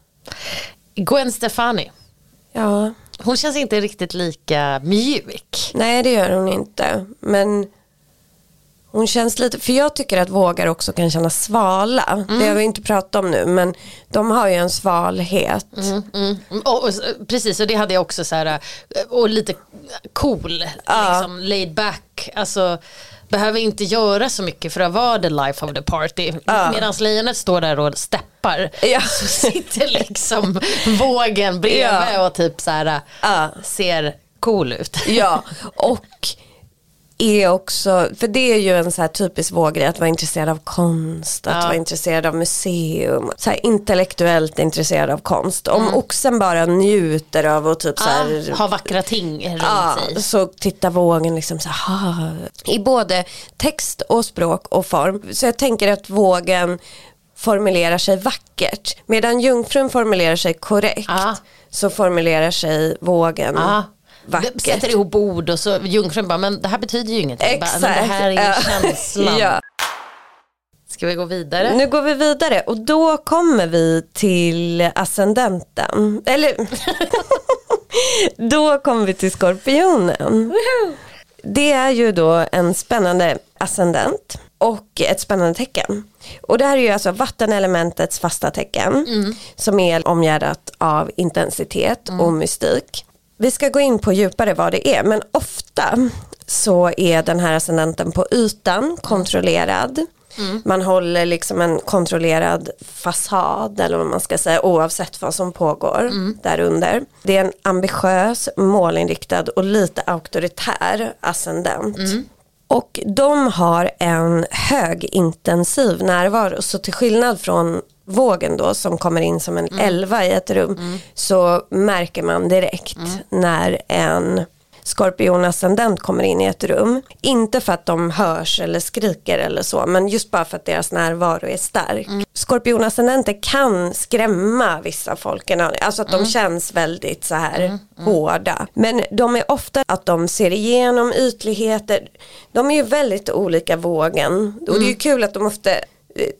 Gwen Stefani. Ja, Hon känns inte riktigt lika mjuk. nej det gör hon inte. Men hon känns lite, för jag tycker att vågar också kan kännas svala. Det har vi inte pratat om nu, men de har ju en svalhet. Mm. Och, och, precis, och det hade jag också så här, eh, och lite cool, liksom laid back. Alltså, behöver inte göra så mycket för att vara the life of the party. Medan lejonet står där och steppar Ja. så sitter liksom vågen bredvid Ja. och typ så här, Ja. ser cool ut. Ja, och är också, för det är ju en så här typisk våggrej att vara intresserad av konst, att Ja. vara intresserad av museum, så här intellektuellt intresserad av konst. Om oxen bara njuter av att typ så här, Ja, ha vackra ting runt Ja, sig. så tittar vågen liksom så här, i både text och språk och form. Så jag tänker att vågen formulerar sig vackert. Medan jungfrun formulerar sig korrekt Ja. så formulerar sig vågen Ja. Vackert. Sätter ihop ord och så jungfrun bara, men det här betyder ju ingenting. Bara, men det här är ju Ja. känslan. ja. Ska vi gå vidare? Nu går vi vidare och då kommer vi till ascendenten. Eller då kommer vi till skorpionen. Det är ju då en spännande ascendent och ett spännande tecken. Och det här är ju alltså vattenelementets fasta tecken som är omgärdat av intensitet och mystik. Vi ska gå in på djupare vad det är men ofta så är den här ascendenten på ytan kontrollerad. Man håller liksom en kontrollerad fasad eller vad man ska säga oavsett vad som pågår där under. Det är en ambitiös, målinriktad och lite auktoritär ascendent. Och de har en högintensiv närvaro så till skillnad från vågen då som kommer in som en elva i ett rum så märker man direkt när en skorpionascendent kommer in i ett rum. Inte för att de hörs eller skriker eller så men just bara för att deras närvaro är stark. Mm. Skorpionascendenter kan skrämma vissa folk, alltså att de mm. känns väldigt så här mm. Mm. hårda. Men de är ofta att de ser igenom ytligheter. De är ju väldigt olika vågen och det är ju mm. kul att de ofta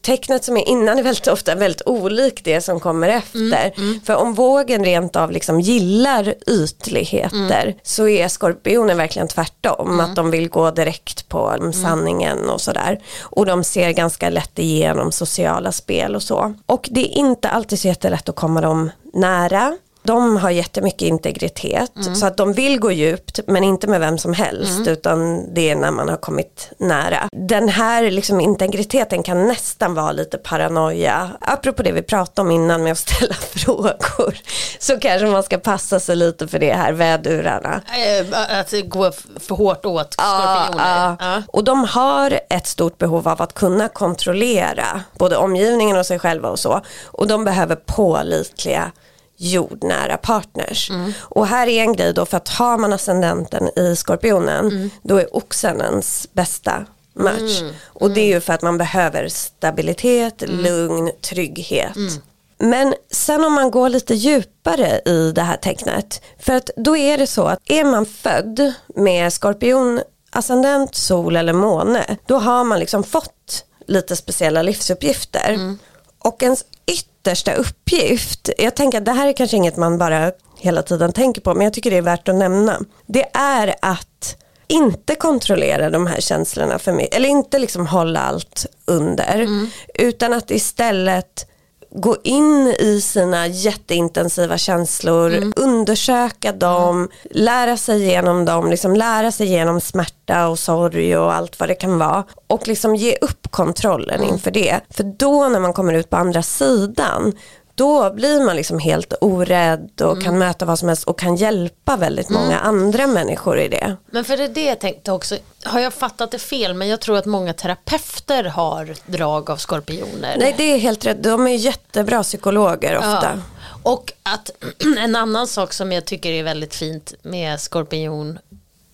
tecknet som är innan är väldigt ofta väldigt olikt det som kommer efter. Mm, mm. För om vågen rent av liksom gillar ytligheter mm. så är skorpionen verkligen tvärtom. Mm. Att de vill gå direkt på mm. sanningen och sådär. Och de ser ganska lätt igenom sociala spel och så. Och det är inte alltid så jättelätt att komma dem nära de har jättemycket integritet mm. så att de vill gå djupt men inte med vem som helst mm. utan det är när man har kommit nära. Den här liksom, integriteten kan nästan vara lite paranoia. Apropå det vi pratade om innan med att ställa frågor så kanske man ska passa sig lite för det här vädurarna. Eh, att gå för hårt åt skorpioner. Ja, ja. Och de har ett stort behov av att kunna kontrollera både omgivningen och sig själva och så. Och de behöver pålitliga jordnära partners. Mm. Och här är en grej då för att har man ascendenten i skorpionen mm. då är oxen ens bästa match. Mm. Och det är ju för att man behöver stabilitet, mm. lugn, trygghet. Mm. Men sen om man går lite djupare i det här tecknet. För att då är det så att är man född med skorpion, ascendent, sol eller måne. Då har man liksom fått lite speciella livsuppgifter. Och ens yttersta uppgift, jag tänker att det här är kanske inget man bara hela tiden tänker på, men jag tycker det är värt att nämna. Det är att inte kontrollera de här känslorna för mig, eller inte liksom hålla allt under, mm. utan att istället gå in i sina jätteintensiva känslor, mm. undersöka dem, mm. lära sig igenom dem, liksom lära sig igenom smärta och sorg och allt vad det kan vara. Och liksom ge upp kontrollen mm. inför det. För då när man kommer ut på andra sidan då blir man liksom helt orädd och mm. kan möta vad som helst och kan hjälpa väldigt mm. många andra människor i det. Men för det är det jag tänkte också, har jag fattat det fel men jag tror att många terapeuter har drag av skorpioner. Nej det är helt rätt, de är jättebra psykologer ofta. Ja. Och att en annan sak som jag tycker är väldigt fint med skorpion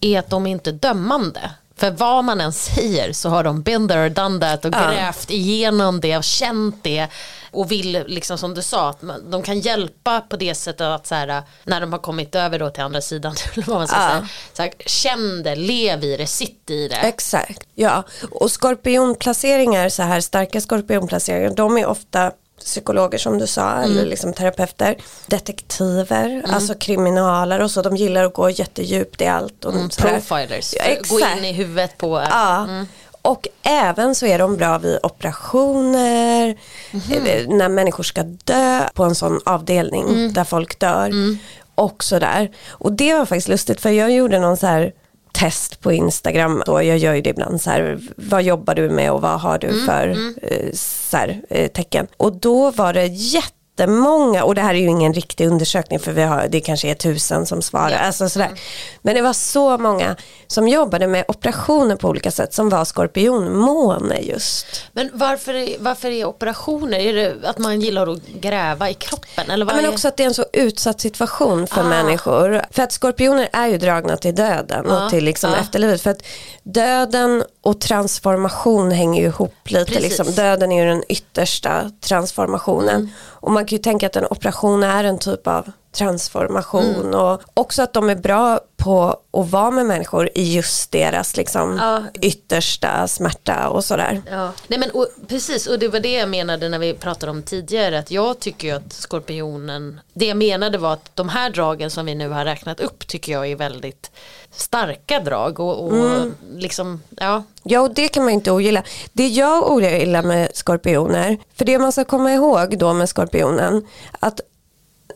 är att de är inte dömande. För vad man än säger så har de been there, done that och grävt igenom det och känt det. Och vill, liksom som du sa, att de kan hjälpa på det sättet att så här, när de har kommit över då till andra sidan, vad man ska ja. säga, så här, känn det, lev i det, sitt i det. Exakt, ja. Och skorpionplaceringar, så här starka skorpionplaceringar, de är ofta psykologer som du sa, mm. eller liksom terapeuter, detektiver, mm. alltså kriminaler och så, de gillar att gå jättedjupt i allt. Och mm. Profilers, ja, gå in i huvudet på ja. Mm. Och även så är de bra vid operationer, mm. när människor ska dö på en sån avdelning mm. där folk dör. Mm. Och sådär. Och det var faktiskt lustigt för jag gjorde någon så här test på Instagram. Då jag gör ju det ibland så här, vad jobbar du med och vad har du mm, för mm. Eh, så här, eh, tecken. Och då var det jätte jättemånga, och det här är ju ingen riktig undersökning för vi har, det kanske är tusen som svarar. Yeah. Alltså sådär. Mm. Men det var så många som jobbade med operationer på olika sätt som var skorpionmåne just. Men varför är, varför är operationer? Är det att man gillar att gräva i kroppen? Eller vad ja, men också att det är en så utsatt situation för ah. människor. För att skorpioner är ju dragna till döden ah. och till liksom ah. efterlivet. För att döden och transformation hänger ju ihop lite. Liksom. Döden är ju den yttersta transformationen. Mm. Och man kan ju tänka att en operation är en typ av transformation mm. och också att de är bra på att vara med människor i just deras liksom, ja. yttersta smärta och sådär. Ja. Nej, men, och, precis, och det var det jag menade när vi pratade om tidigare, att jag tycker att skorpionen, det jag menade var att de här dragen som vi nu har räknat upp tycker jag är väldigt starka drag och, och mm. liksom, ja. Ja och det kan man inte ogilla. Det jag ogillar med skorpioner, för det man ska komma ihåg då med skorpionen, att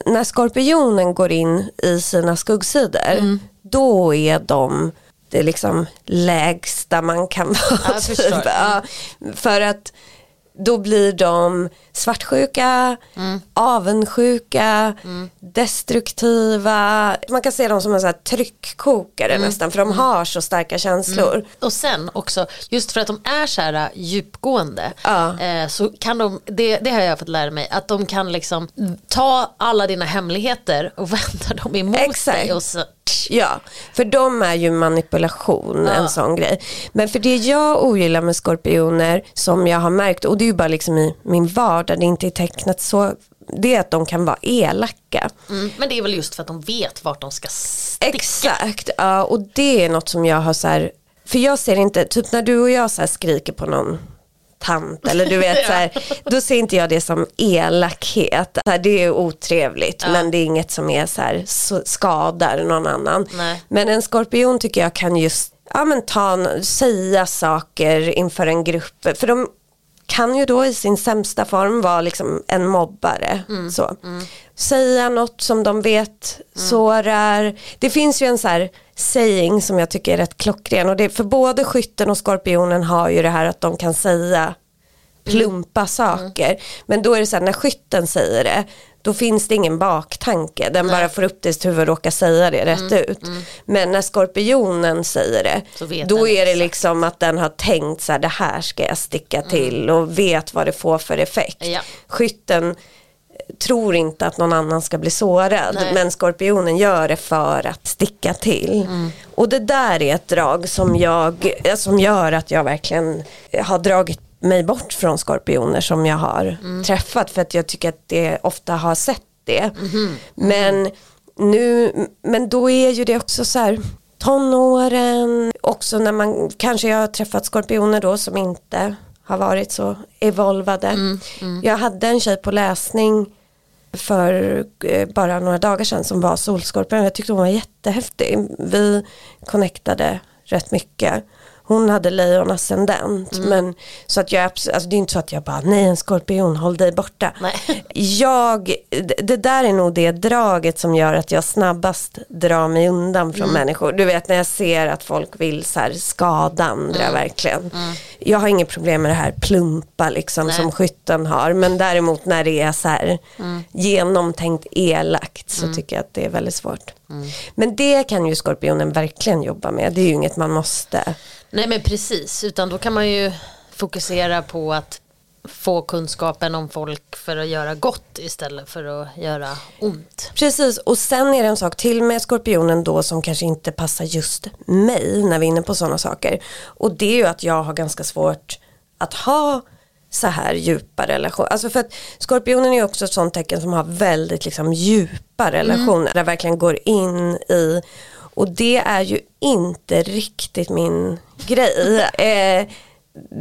när skorpionen går in i sina skuggsidor, mm. då är de det liksom lägsta man kan vara. Typ. Ja, för att då blir de svartsjuka, mm. avundsjuka, mm. destruktiva. Man kan se dem som en sån här tryckkokare mm. nästan för de mm. har så starka känslor. Mm. Och sen också, just för att de är så här djupgående ja. eh, så kan de, det, det har jag fått lära mig, att de kan liksom ta alla dina hemligheter och vända dem emot Exakt. dig och, Ja, för de är ju manipulation, Ja. en sån grej. Men för det jag ogillar med skorpioner, som jag har märkt, och det är ju bara liksom i min vardag, det är inte är tecknat så, det är att de kan vara elaka. Mm, men det är väl just för att de vet vart de ska sticka. Exakt, ja, och det är något som jag har så här, för jag ser inte, typ när du och jag så skriker på någon tant eller du vet så här, då ser inte jag det som elakhet. Så här, det är otrevligt men det är inget som är så här, så skadar någon annan. Nej. Men en skorpion tycker jag kan just ja, men ta, säga saker inför en grupp. För de kan ju då i sin sämsta form vara liksom en mobbare. Så. Säga något som de vet sårar. Det finns ju en så här saying som jag tycker är rätt klockren. Och det, för både skytten och skorpionen har ju det här att de kan säga plumpa saker. Men då är det så här när skytten säger det. Då finns det ingen baktanke. Den bara får upp det i sitt huvud och råkar säga det rätt ut. Men när skorpionen säger det. Då är det exakt. liksom att den har tänkt så här det här ska jag sticka till och vet vad det får för effekt. Ja. Skytten tror inte att någon annan ska bli sårad Nej. men skorpionen gör det för att sticka till. Och det där är ett drag som, jag, eh, som gör att jag verkligen har dragit mig bort från skorpioner som jag har träffat för att jag tycker att det ofta har sett det. Men nu, men då är ju det också så här tonåren, också när man kanske jag har träffat skorpioner då som inte har varit så evolvade. Jag hade en tjej på läsning för eh, bara några dagar sedan som var solskorpion. Jag tyckte hon var jättehäftig. Vi connectade rätt mycket. Hon hade lejonascendent. Men så att jag, alltså det är inte så att jag bara, nej en skorpion, håll dig borta. Nej. Jag, det- där är nog det draget som gör att jag snabbast drar mig undan från människor. Du vet när jag ser att folk vill så här skada andra verkligen. Jag har inget problem med det här plumpa liksom Nej. som skytten har. Men däremot när det är så här genomtänkt elakt så tycker jag att det är väldigt svårt. Men det kan ju skorpionen verkligen jobba med. Det är ju inget man måste. Nej men precis, utan då kan man ju fokusera på att få kunskapen om folk för att göra gott istället för att göra ont. Precis, och sen är det en sak till med skorpionen då som kanske inte passar just mig när vi är inne på sådana saker. Och det är ju att jag har ganska svårt att ha så här djupa relationer. Alltså för att skorpionen är ju också ett sånt tecken som har väldigt liksom djupa relationer. Där verkligen går in i och det är ju inte riktigt min grej. Eh,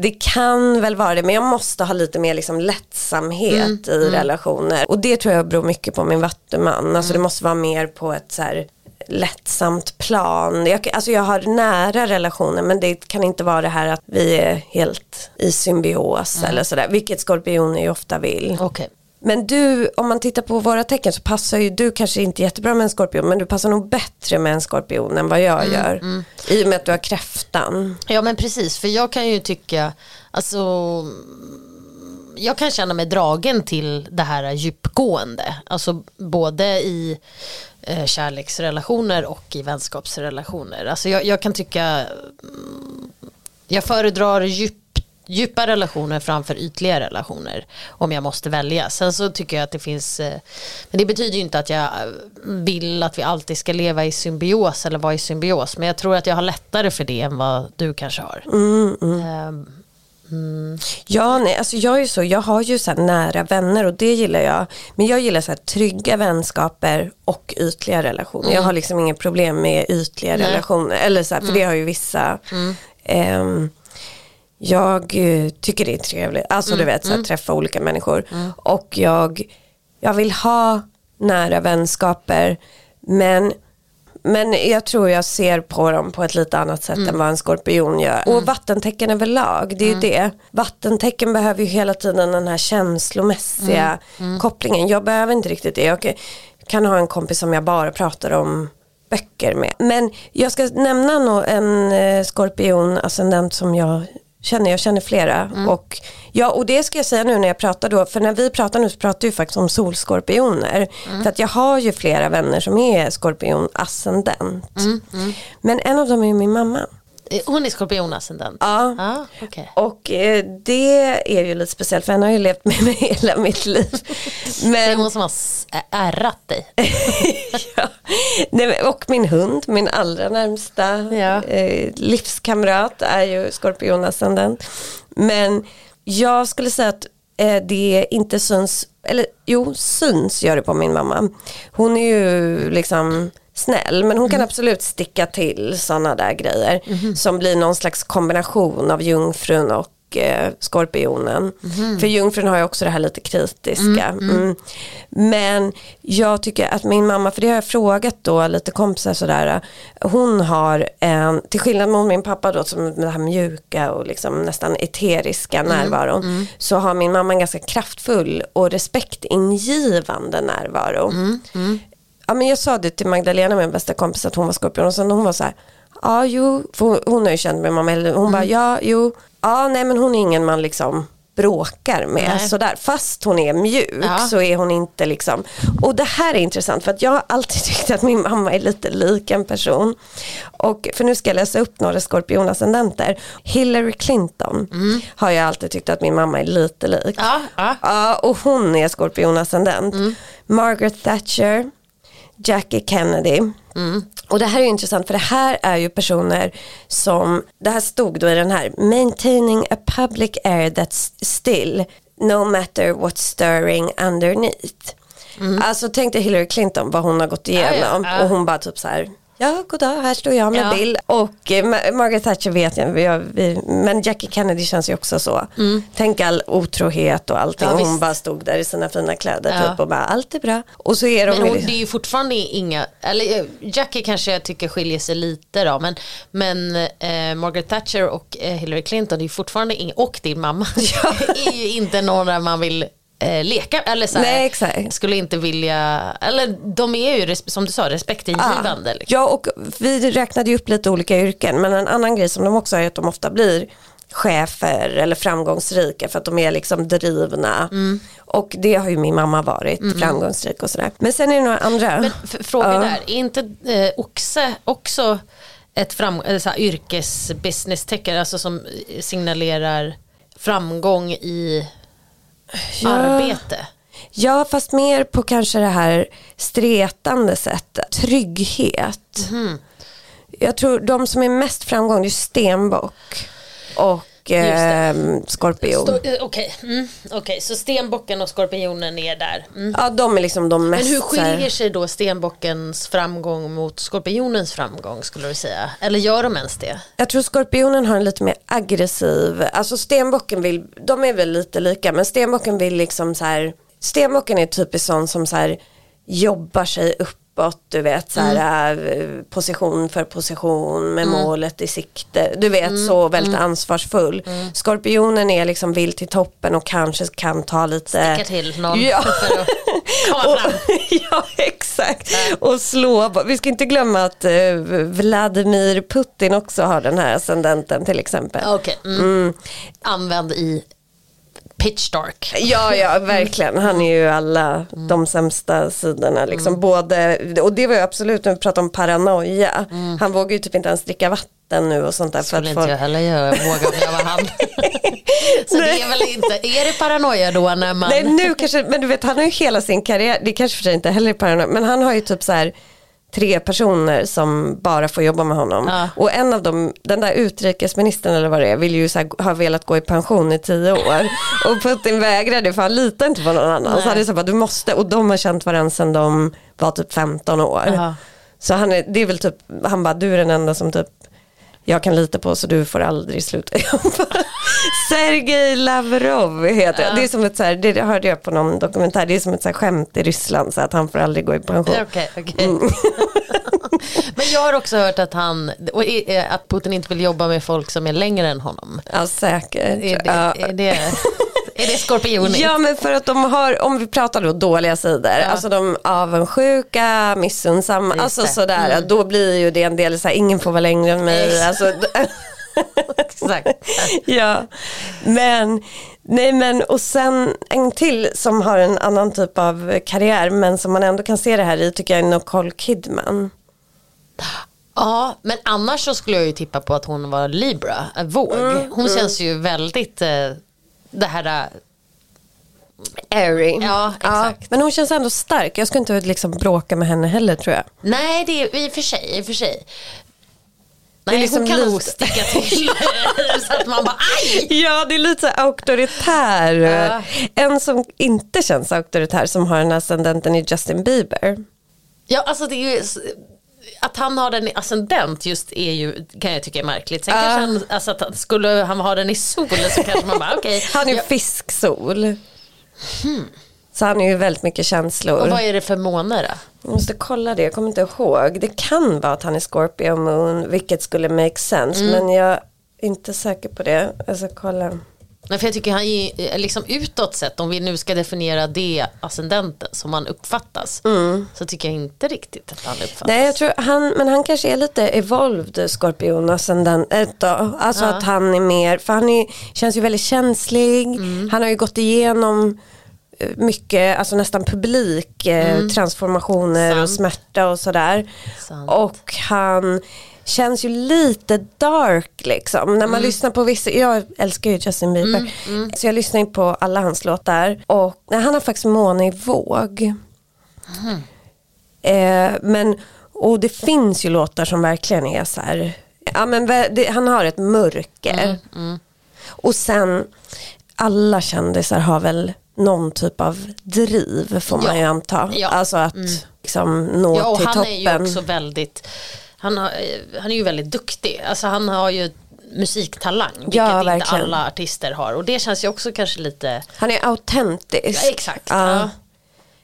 det kan väl vara det men jag måste ha lite mer liksom lättsamhet i relationer. Och det tror jag beror mycket på min vattuman. Alltså det måste vara mer på ett så här lättsamt plan. Jag, alltså jag har nära relationer men det kan inte vara det här att vi är helt i symbios eller sådär. Vilket skorpioner ju ofta vill. Okej. Men du, om man tittar på våra tecken så passar ju du kanske inte jättebra med en skorpion men du passar nog bättre med en skorpion än vad jag gör. I och med att du har kräftan. Ja men precis, för jag kan ju tycka, alltså jag kan känna mig dragen till det här djupgående. Alltså både i eh, kärleksrelationer och i vänskapsrelationer. Alltså jag, jag kan tycka, mm, jag föredrar djup, djupa relationer framför ytliga relationer. Om jag måste välja. Sen så tycker jag att det finns, eh, men det betyder ju inte att jag vill att vi alltid ska leva i symbios eller vara i symbios. Men jag tror att jag har lättare för det än vad du kanske har. Ehm, Ja, nej, alltså jag är så, jag har ju så här nära vänner och det gillar jag. Men jag gillar så här trygga vänskaper och ytliga relationer. Jag har liksom inget problem med ytliga Nej. relationer. Eller så här, för det har ju vissa. Ehm, jag eh, tycker det är trevligt, alltså du vet så här, träffa olika människor. Och jag, jag vill ha nära vänskaper. Men men jag tror jag ser på dem på ett lite annat sätt än vad en skorpion gör. Och vattentecken överlag, det är ju det. Vattentecken behöver ju hela tiden den här känslomässiga kopplingen. Jag behöver inte riktigt det. Jag kan ha en kompis som jag bara pratar om böcker med. Men jag ska nämna en eh, skorpion ascendent som jag känner. Jag känner flera. Och, ja, och det ska jag säga nu när jag pratar då. För när vi pratar nu så pratar vi faktiskt om solskorpioner. För att jag har ju flera vänner som är skorpion ascendent. Men en av dem är min mamma. Eh, Hon är skorpionascendent? Ja. Ah, okay. Och eh, det är ju lite speciellt för henne har ju levt med mig hela mitt liv. Det är Men, hon som har ärrat dig. ja. Nej, men- och min hund, min allra närmsta Ja. eh, livskamrat är ju skorpionascendent. Men jag skulle säga att eh, det inte syns, eller jo syns gör det på min mamma. Hon är ju liksom snäll men hon kan absolut sticka till sådana där grejer som blir någon slags kombination av jungfrun och eh, skorpionen. För jungfrun har ju också det här lite kritiska. Mm. Men jag tycker att min mamma, för det har jag frågat då lite kompisar sådär, hon har en, till skillnad mot min pappa då som med det här mjuka och liksom nästan eteriska närvaron, så har min mamma en ganska kraftfull och respektingivande närvaro. Ja men jag sa det till Magdalena, min bästa kompis, att hon var skorpion och sen hon var så här, ja jo, för hon- hon har ju känt min mamma, hon bara ja jo, ja nej men hon är ingen man liksom bråkar med Nej. sådär. Fast hon är mjuk Ja. så är hon inte liksom. Och det här är intressant för att jag har alltid tyckt att min mamma är lite lik en person. Och för nu ska jag läsa upp några skorpionascendenter. Hillary Clinton har jag alltid tyckt att min mamma är lite lik. Ja, ja. Ja, och hon är skorpionascendent. Margaret Thatcher, Jackie Kennedy. Och det här är ju intressant för det här är ju personer som, det här stod då i den här, maintaining a public air that's still, no matter what's stirring underneath. Alltså tänk dig Hillary Clinton, vad hon har gått igenom Ja, ja, ja. och hon bara typ så här Ja, goddag, här står jag med Ja. Bill. Och eh, Ma- Margaret Thatcher vet jag, vi, vi, men Jackie Kennedy känns ju också så. Tänk all otrohet och allting. Ja, hon bara stod där i sina fina kläder Ja. typ och bara allt är bra. Och så är de Men hon, det är ju fortfarande inga, eller eh, Jackie kanske jag tycker skiljer sig lite då, men, men eh, Margaret Thatcher och eh, Hillary Clinton är ju fortfarande inga, och din mamma, är ju inte några man vill eh, leka, eller så här, skulle inte vilja, eller de är ju som du sa respektingivande. Liksom. Ja, och vi räknade ju upp lite olika yrken. Men en annan grej som de också har är att de ofta blir chefer eller framgångsrika för att de är liksom drivna. Mm. Och det har ju min mamma varit, framgångsrik och sådär. Men sen är det några andra. Men f- fråga Ja. där, är inte eh, oxe också ett fram, eller så här, yrkesbusiness-tecken, alltså som signalerar framgång i arbete? Ja, fast mer på kanske det här stretande sättet. Trygghet. Mhm. Jag tror de som är mest framgång det är stenbock och eh, skorpion. Stå- eh, Okej, mm, okej, så stenbocken och skorpionen är där. Mm. Ja, de är liksom de mest... Men hur skiljer sig då stenbockens framgång mot skorpionens framgång skulle du säga? Eller gör de ens det? Jag tror skorpionen har en lite mer aggressiv, alltså stenbocken vill, de är väl lite lika men stenbocken vill liksom så här, stenbocken är typiskt sån som så här jobbar sig uppåt, du vet så här eh, position för position med målet i sikte, du vet så väldigt ansvarsfull. Skorpionen är liksom vill till toppen och kanske kan ta lite Sticka till någon Ja. Och, ja exakt. Och slå, vi ska inte glömma att eh, Vladimir Putin också har den här ascendenten till exempel. Okej, mm. Använd i pitch dark. Ja, ja, verkligen. Han är ju alla de sämsta sidorna. Liksom. Både, och det var ju absolut, när vi pratar om paranoia. Han vågar ju typ inte ens dricka vatten nu och sånt där. För Skulle inte folk... jag heller göra, våga om jag var han. Så det är väl inte, är det paranoia då när man... Nej, nu kanske, men du vet han har ju hela sin karriär, det kanske för sig inte heller är paranoia, men han har ju typ så här tre personer som bara får jobba med honom. Ja. Och en av dem, den där utrikesministern eller vad det är, vill ju så här, ha velat gå i pension i tio år. och Putin vägrade för han litar inte på någon annan. Så han är så bara, du måste, och de har känt varandra sedan de var typ 15 år. Jaha. Så han är, det är väl typ, han bara, du är den enda som typ jag kan lita på så du får aldrig sluta jobba. Sergej Lavrov heter jag. Det är som ett så här, det hörde jag på någon dokumentär, det är som ett så här skämt i Ryssland så att han får aldrig gå i pension. Okej, okej. Men jag har också hört att han, i- att Putin inte vill jobba med folk som är längre än honom. Ja säkert. Är det, Ja. är det, är det skorpionigt? Ja men för att de har, om vi pratar då dåliga sidor, alltså de avundsjuka, missunnsamma, alltså sådär, då blir ju det en del så här, ingen får vara längre än mig. Alltså, Exakt. ja, men nej men och sen en till som har en annan typ av karriär men som man ändå kan se det här i tycker jag är Nicole Kidman. Ja, men annars så skulle jag ju tippa på att hon var Libra, äh, våg. Mm, Hon känns ju väldigt eh, det här äh, Airy. Ja, exakt. men hon känns ändå stark. Jag skulle inte liksom bråka med henne heller tror jag. Nej, det är i och för sig. I och för sig. Är Nej, liksom hon kan nog sticka till så att man bara aj! Ja, det är lite auktoritär. Ja. En som inte känns auktoritär som har den ascendenten är Justin Bieber. Ja, alltså det är ju att han har den i ascendent just är ju, kan jag tycka är märkligt. Sen Ja. kanske han, alltså att skulle han ha den i solen så kanske man bara okej. Han är ju Ja, fisksol. Så han är ju väldigt mycket känslor. och vad är det för måne då? Jag måste kolla det, jag kommer inte ihåg. Det kan vara att han är Scorpio Moon, vilket skulle make sense. Mm. Men jag är inte säker på det. Jag ska kolla. Nej, för jag tycker han är liksom utåt sett, om vi nu ska definiera det ascendenten som han uppfattas. Så tycker jag inte riktigt att han uppfattas. Nej, jag tror han, men han kanske är lite evolved skorpion ascendent då. Alltså att han är mer, för han är, känns ju väldigt känslig. Mm. Han har ju gått igenom mycket, alltså nästan publik eh, transformationer och Mm. Sant. smärta och sådär. Sant. Och han känns ju lite dark liksom. När man Mm. lyssnar på vissa, jag älskar ju Justin Bieber. Så jag lyssnar ju på alla hans låtar. Och nej, han har faktiskt måne i våg. Eh, men, och det finns ju låtar som verkligen är så här, ja men det, han har ett mörker. Mm, Och sen, alla kändisar har väl någon typ av driv får man Ja. ju anta. Ja. Alltså att liksom nå Ja, och till han toppen. är ju också väldigt, han, har, han är ju väldigt duktig. Alltså han har ju musiktalang, vilket Ja, inte verkligen. alla artister har. Och det känns ju också kanske lite, Han är autentisk. ja, exakt. Ja.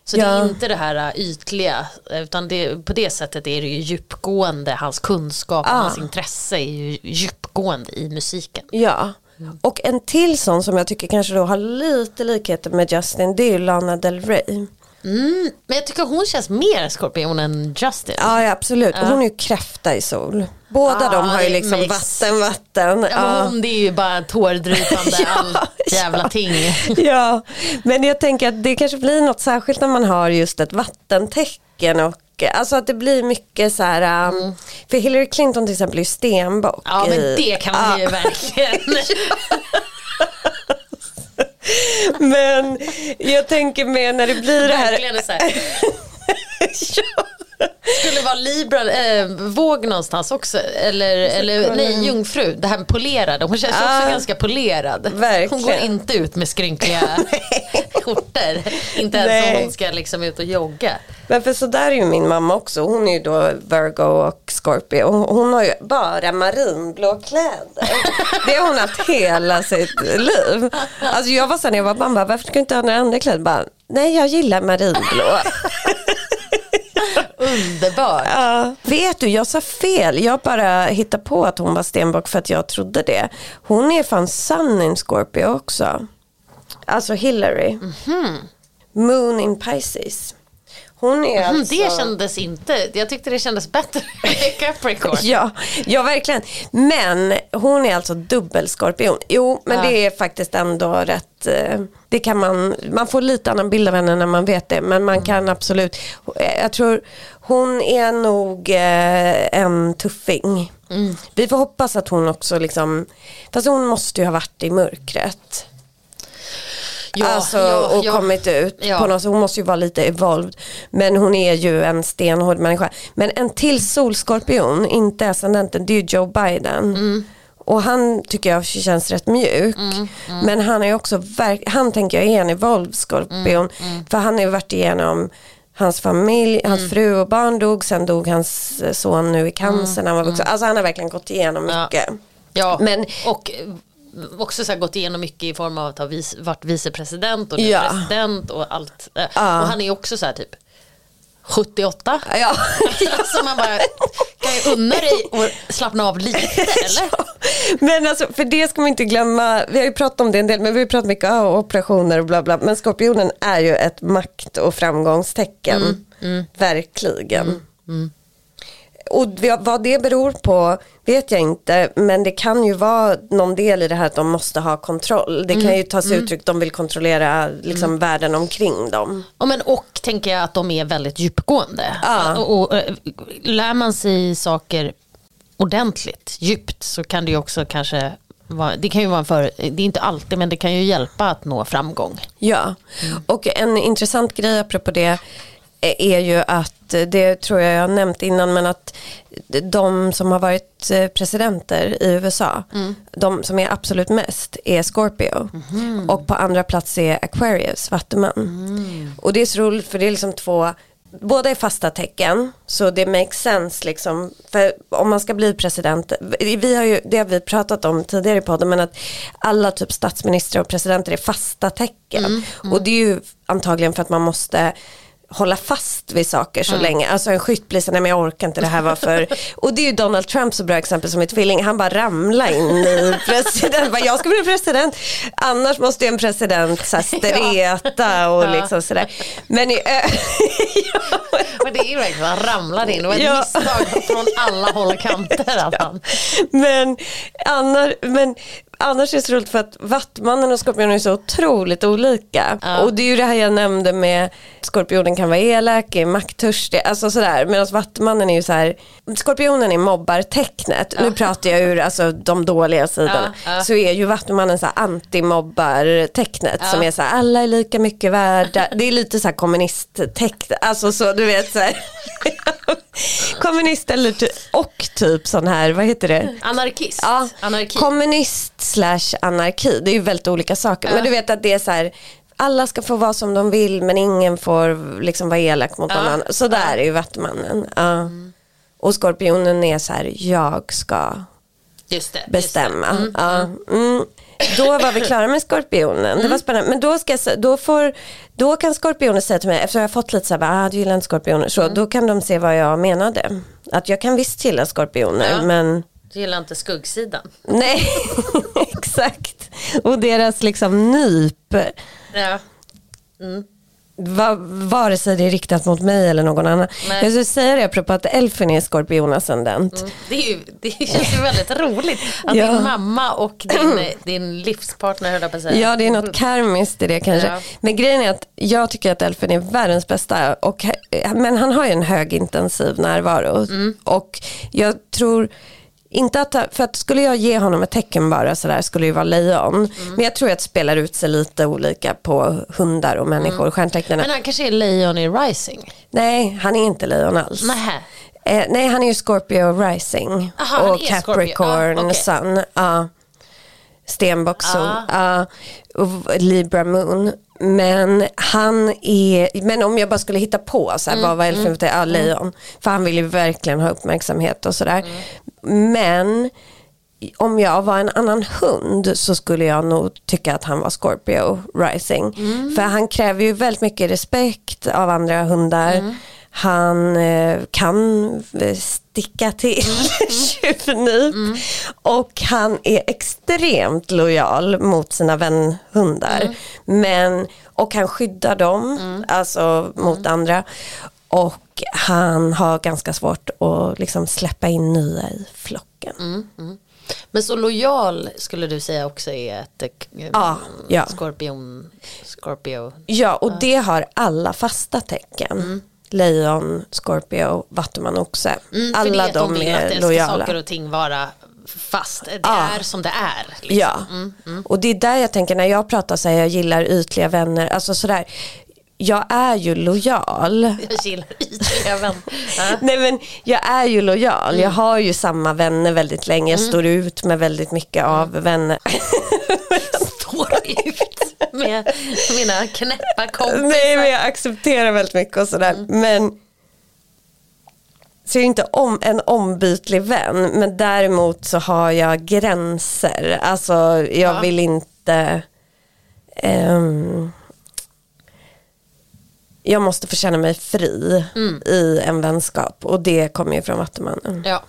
Så det är inte det här ytliga, utan det, på det sättet är det ju djupgående, hans kunskap och hans intresse är ju djupgående i musiken. Ja. Och en till sån som jag tycker kanske då har lite likheter med Justin, det är ju Lana Del Rey. Mm, men jag tycker hon känns mer skorpion än Justin. Ja, absolut. Och hon är ju kräfta i sol. Båda Ja, de har ju liksom makes- vatten, vatten. Ja, hon det är ju bara tårdrypande Ja, allt jävla ting. ja, men jag tänker att det kanske blir något särskilt när man har just ett vattentecken och Alltså att det blir mycket så här, um, för Hillary Clinton till exempel är ju stenbock. Ja men det kan man ju Ja, verkligen. Men jag tänker med när det blir det här. ja. Skulle vara Libra, eh, våg någonstans också. Eller, eller nej, jungfru. Det här med polerade. Hon känns Ja. också ganska polerad. Verkligen. Hon går inte ut med skrynkliga skjortor. Inte ens Nej. om hon ska liksom ut och jogga. Men för så där är ju min mamma också. Hon är ju då Virgo och Scorpio. Hon har ju bara marinblå kläder. Det har hon haft hela sitt liv. Alltså jag var så när jag var mamma, varför ska du inte ha några andra kläder? Bara, Nej jag gillar marinblå. Underbart. Ja. Vet du, jag sa fel. Jag bara hittade på att hon var stenbock för att jag trodde det. Hon är fan sun in Scorpio också. Alltså Hillary. Moon in Pisces. Hon är Mm, alltså... Det kändes inte, jag tyckte det kändes bättre Capricorn. Ja, ja, verkligen. Men hon är alltså dubbelskorpion. Jo, men Ja. det är faktiskt ändå rätt. eh, Det kan man, man får lite annan bild av henne när man vet det. Men man kan absolut, jag tror hon är nog eh, en tuffing. Vi får hoppas att hon också liksom, fast hon måste ju ha varit i mörkret. Ja, alltså, ja, och ja. kommit ut på något sätt. Hon måste ju vara lite evolved. Men hon är ju en stenhård människa. Men en till solskorpion, inte ascendenten, det är ju Joe Biden. Mm. Och han tycker jag känns rätt mjuk. Men han är också, han tänker jag är en evolved skorpion. Mm, För han har ju varit igenom hans familj, hans fru och barn dog, sen dog hans son nu i cancer när han var vuxen. Alltså han har verkligen gått igenom Mm, Ja. mycket. Ja, Men- och också så gått igenom mycket i form av att ha vis, varit vicepresident och nu Ja. president och allt. Ja. Och han är också så här typ 78. Ja. så man bara, kan jag unna dig och slappna av lite eller? Men alltså, för det ska man inte glömma, vi har ju pratat om det en del, men vi har ju pratat mycket om operationer och bla bla, men skorpionen är ju ett makt och framgångstecken, Mm, verkligen. Och vad det beror på vet jag inte. Men det kan ju vara någon del i det här att de måste ha kontroll. Det kan ju ta sig uttryck, de vill kontrollera liksom, världen omkring dem. Ja, men och tänker jag att de är väldigt djupgående. Ja. Och, och, eh, lär man sig saker ordentligt, djupt, så kan det ju också kanske vara, det kan ju vara en för, det är inte alltid men det kan ju hjälpa att nå framgång. Ja, och en intressant grej apropå det är ju att, det tror jag jag har nämnt innan, men att de som har varit eh, presidenter i USA, de som är absolut mest är Scorpio. Och på andra plats är Aquarius, Vattuman. Och det är så roligt för det är liksom två Båda är fasta tecken, så det makes sense liksom. För om man ska bli president, vi har ju, det har vi pratat om tidigare i podden, men att alla typ statsministrar och presidenter är fasta tecken. Och det är ju antagligen för att man måste hålla fast vid saker så länge. Alltså en skytt blir så, nej men jag orkar inte det här var för. Och det är ju Donald Trump så bra exempel som är tvilling. Han bara ramlar in i president. Bara, jag ska bli president. Annars måste ju en president så här, streta och liksom sådär. Men i, ö- Men det är ju verkligen, han ramlar in och ett Ja. misstag från alla håll och kanter. Men, annars, men annars är det så roligt för att Vattmannen och Skorpionen är så otroligt olika. Ja. Och det är ju det här jag nämnde med Skorpionen kan vara elak, är makttörstig, alltså sådär. Medan Vattmannen är ju så här, Skorpionen är mobbartecknet. Nu pratar jag ur alltså, de dåliga sidorna. Ja, ja. Så är ju Vattmannen så här anti-mobbartecknet som är så här, alla är lika mycket värda. Det är lite så här kommunisttecknet, alltså så du vet så här. Kommunist eller och typ sån här, vad heter det? anarkist. Ja, Anarki. kommunist slash anarki, det är ju väldigt olika saker. Men du vet att det är så här, alla ska få vara som de vill men ingen får liksom vara elak mot någon annan. Så där är ju Vattmannen. Ja. Och Skorpionen är så här, jag ska Just det. just bestämma. det. Mm. Ja. Mm. Då var vi klara med skorpionen. Det var spännande. Men då, ska då, får, då kan skorpioner säga till mig, eftersom jag har fått lite så här, ah, du gillar inte skorpioner, så då kan de se vad jag menade. Att jag kan visst gilla skorpioner, Ja. men Du gillar inte skuggsidan. nej, exakt. Och deras liksom nyp, Ja. Va, vare sig det är riktat mot mig eller någon annan. Nej. Jag skulle säga det apropå att Elfen är skorpionascendent. Det, är ju, det känns ju väldigt roligt att Ja. din mamma och din, din livspartner höll jag på att säga. Ja det är något karmiskt i det kanske. Ja. Men grejen är att jag tycker att Elfen är världens bästa. Och, men han har ju en högintensiv närvaro. Mm. Och jag tror inte att, för att skulle jag ge honom ett tecken bara sådär skulle det ju vara lejon. Mm. Men jag tror att det spelar ut sig lite olika på hundar och människor, Mm. stjärntecknen. Men han kanske är lejon i rising. Nej, han är inte lejon alls. Nähä. Eh, nej, han är ju Scorpio Rising Aha, och. Capricorn Ah, okej. Sun. Ja. Stenbock Sol. Ah. Och Libra Moon. Men han är, men om jag bara skulle hitta på så här, Mm, vad var Elfin för ja, lejon. För han vill ju verkligen ha uppmärksamhet och sådär. Mm. Men om jag var en annan hund så skulle jag nog tycka att han var Scorpio Rising. Mm. För han kräver ju väldigt mycket respekt av andra hundar. Mm. Han eh, kan eh, sticka till Mm. tjuvnyp. Och han är extremt lojal mot sina vänhundar. Mm. Men, och han skyddar dem, alltså mot Mm. andra. Och han har ganska svårt att liksom släppa in nya i flocken. Mm. Men så lojal skulle du säga också är ett eh, Ja, ja. skorpion, Scorpio. Ja, och det har alla fasta tecken. Lejon, Scorpio, Vattuman, Oxe. Mm, alla det de det är lojala. saker och ting vara fast. Det Ja. är som det är. liksom. Ja, och det är där jag tänker när jag pratar så här, jag gillar ytliga vänner, alltså sådär. Jag är ju lojal. Jag gillar. Ja. Nej men jag är ju lojal, jag har ju samma vänner väldigt länge, jag står ut med väldigt mycket av vänner. Står ut med mina knäppa kompisar. Nej men jag accepterar väldigt mycket och sådär. Men så jag är inte om, en ombytlig vän. Men däremot så har jag gränser. Alltså jag Ja. vill inte ehm, Jag måste få känna mig fri i en vänskap. Och det kommer ju från Vattumannen. Ja.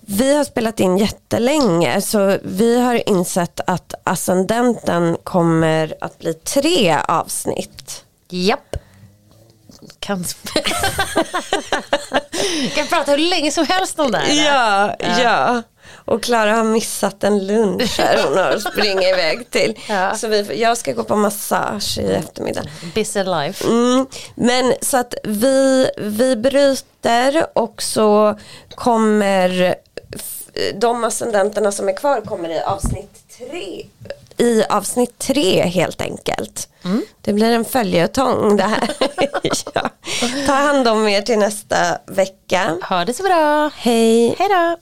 Vi har spelat in jättelänge så vi har insett att ascendenten kommer att bli tre avsnitt. Japp. Kan, kan prata hur länge som helst om det här. Ja, ja. Och Klara har missat en lunch här hon har springa iväg till. Ja. Så vi, jag ska gå på massage i eftermiddag. Busy life. Mm, men så att vi, vi bryter och så kommer de ascendenterna som är kvar kommer i avsnitt tre. I avsnitt tre helt enkelt. Det blir en följetong det här. ja. Ta hand om er till nästa vecka. Ha det så bra. Hej. Hej då.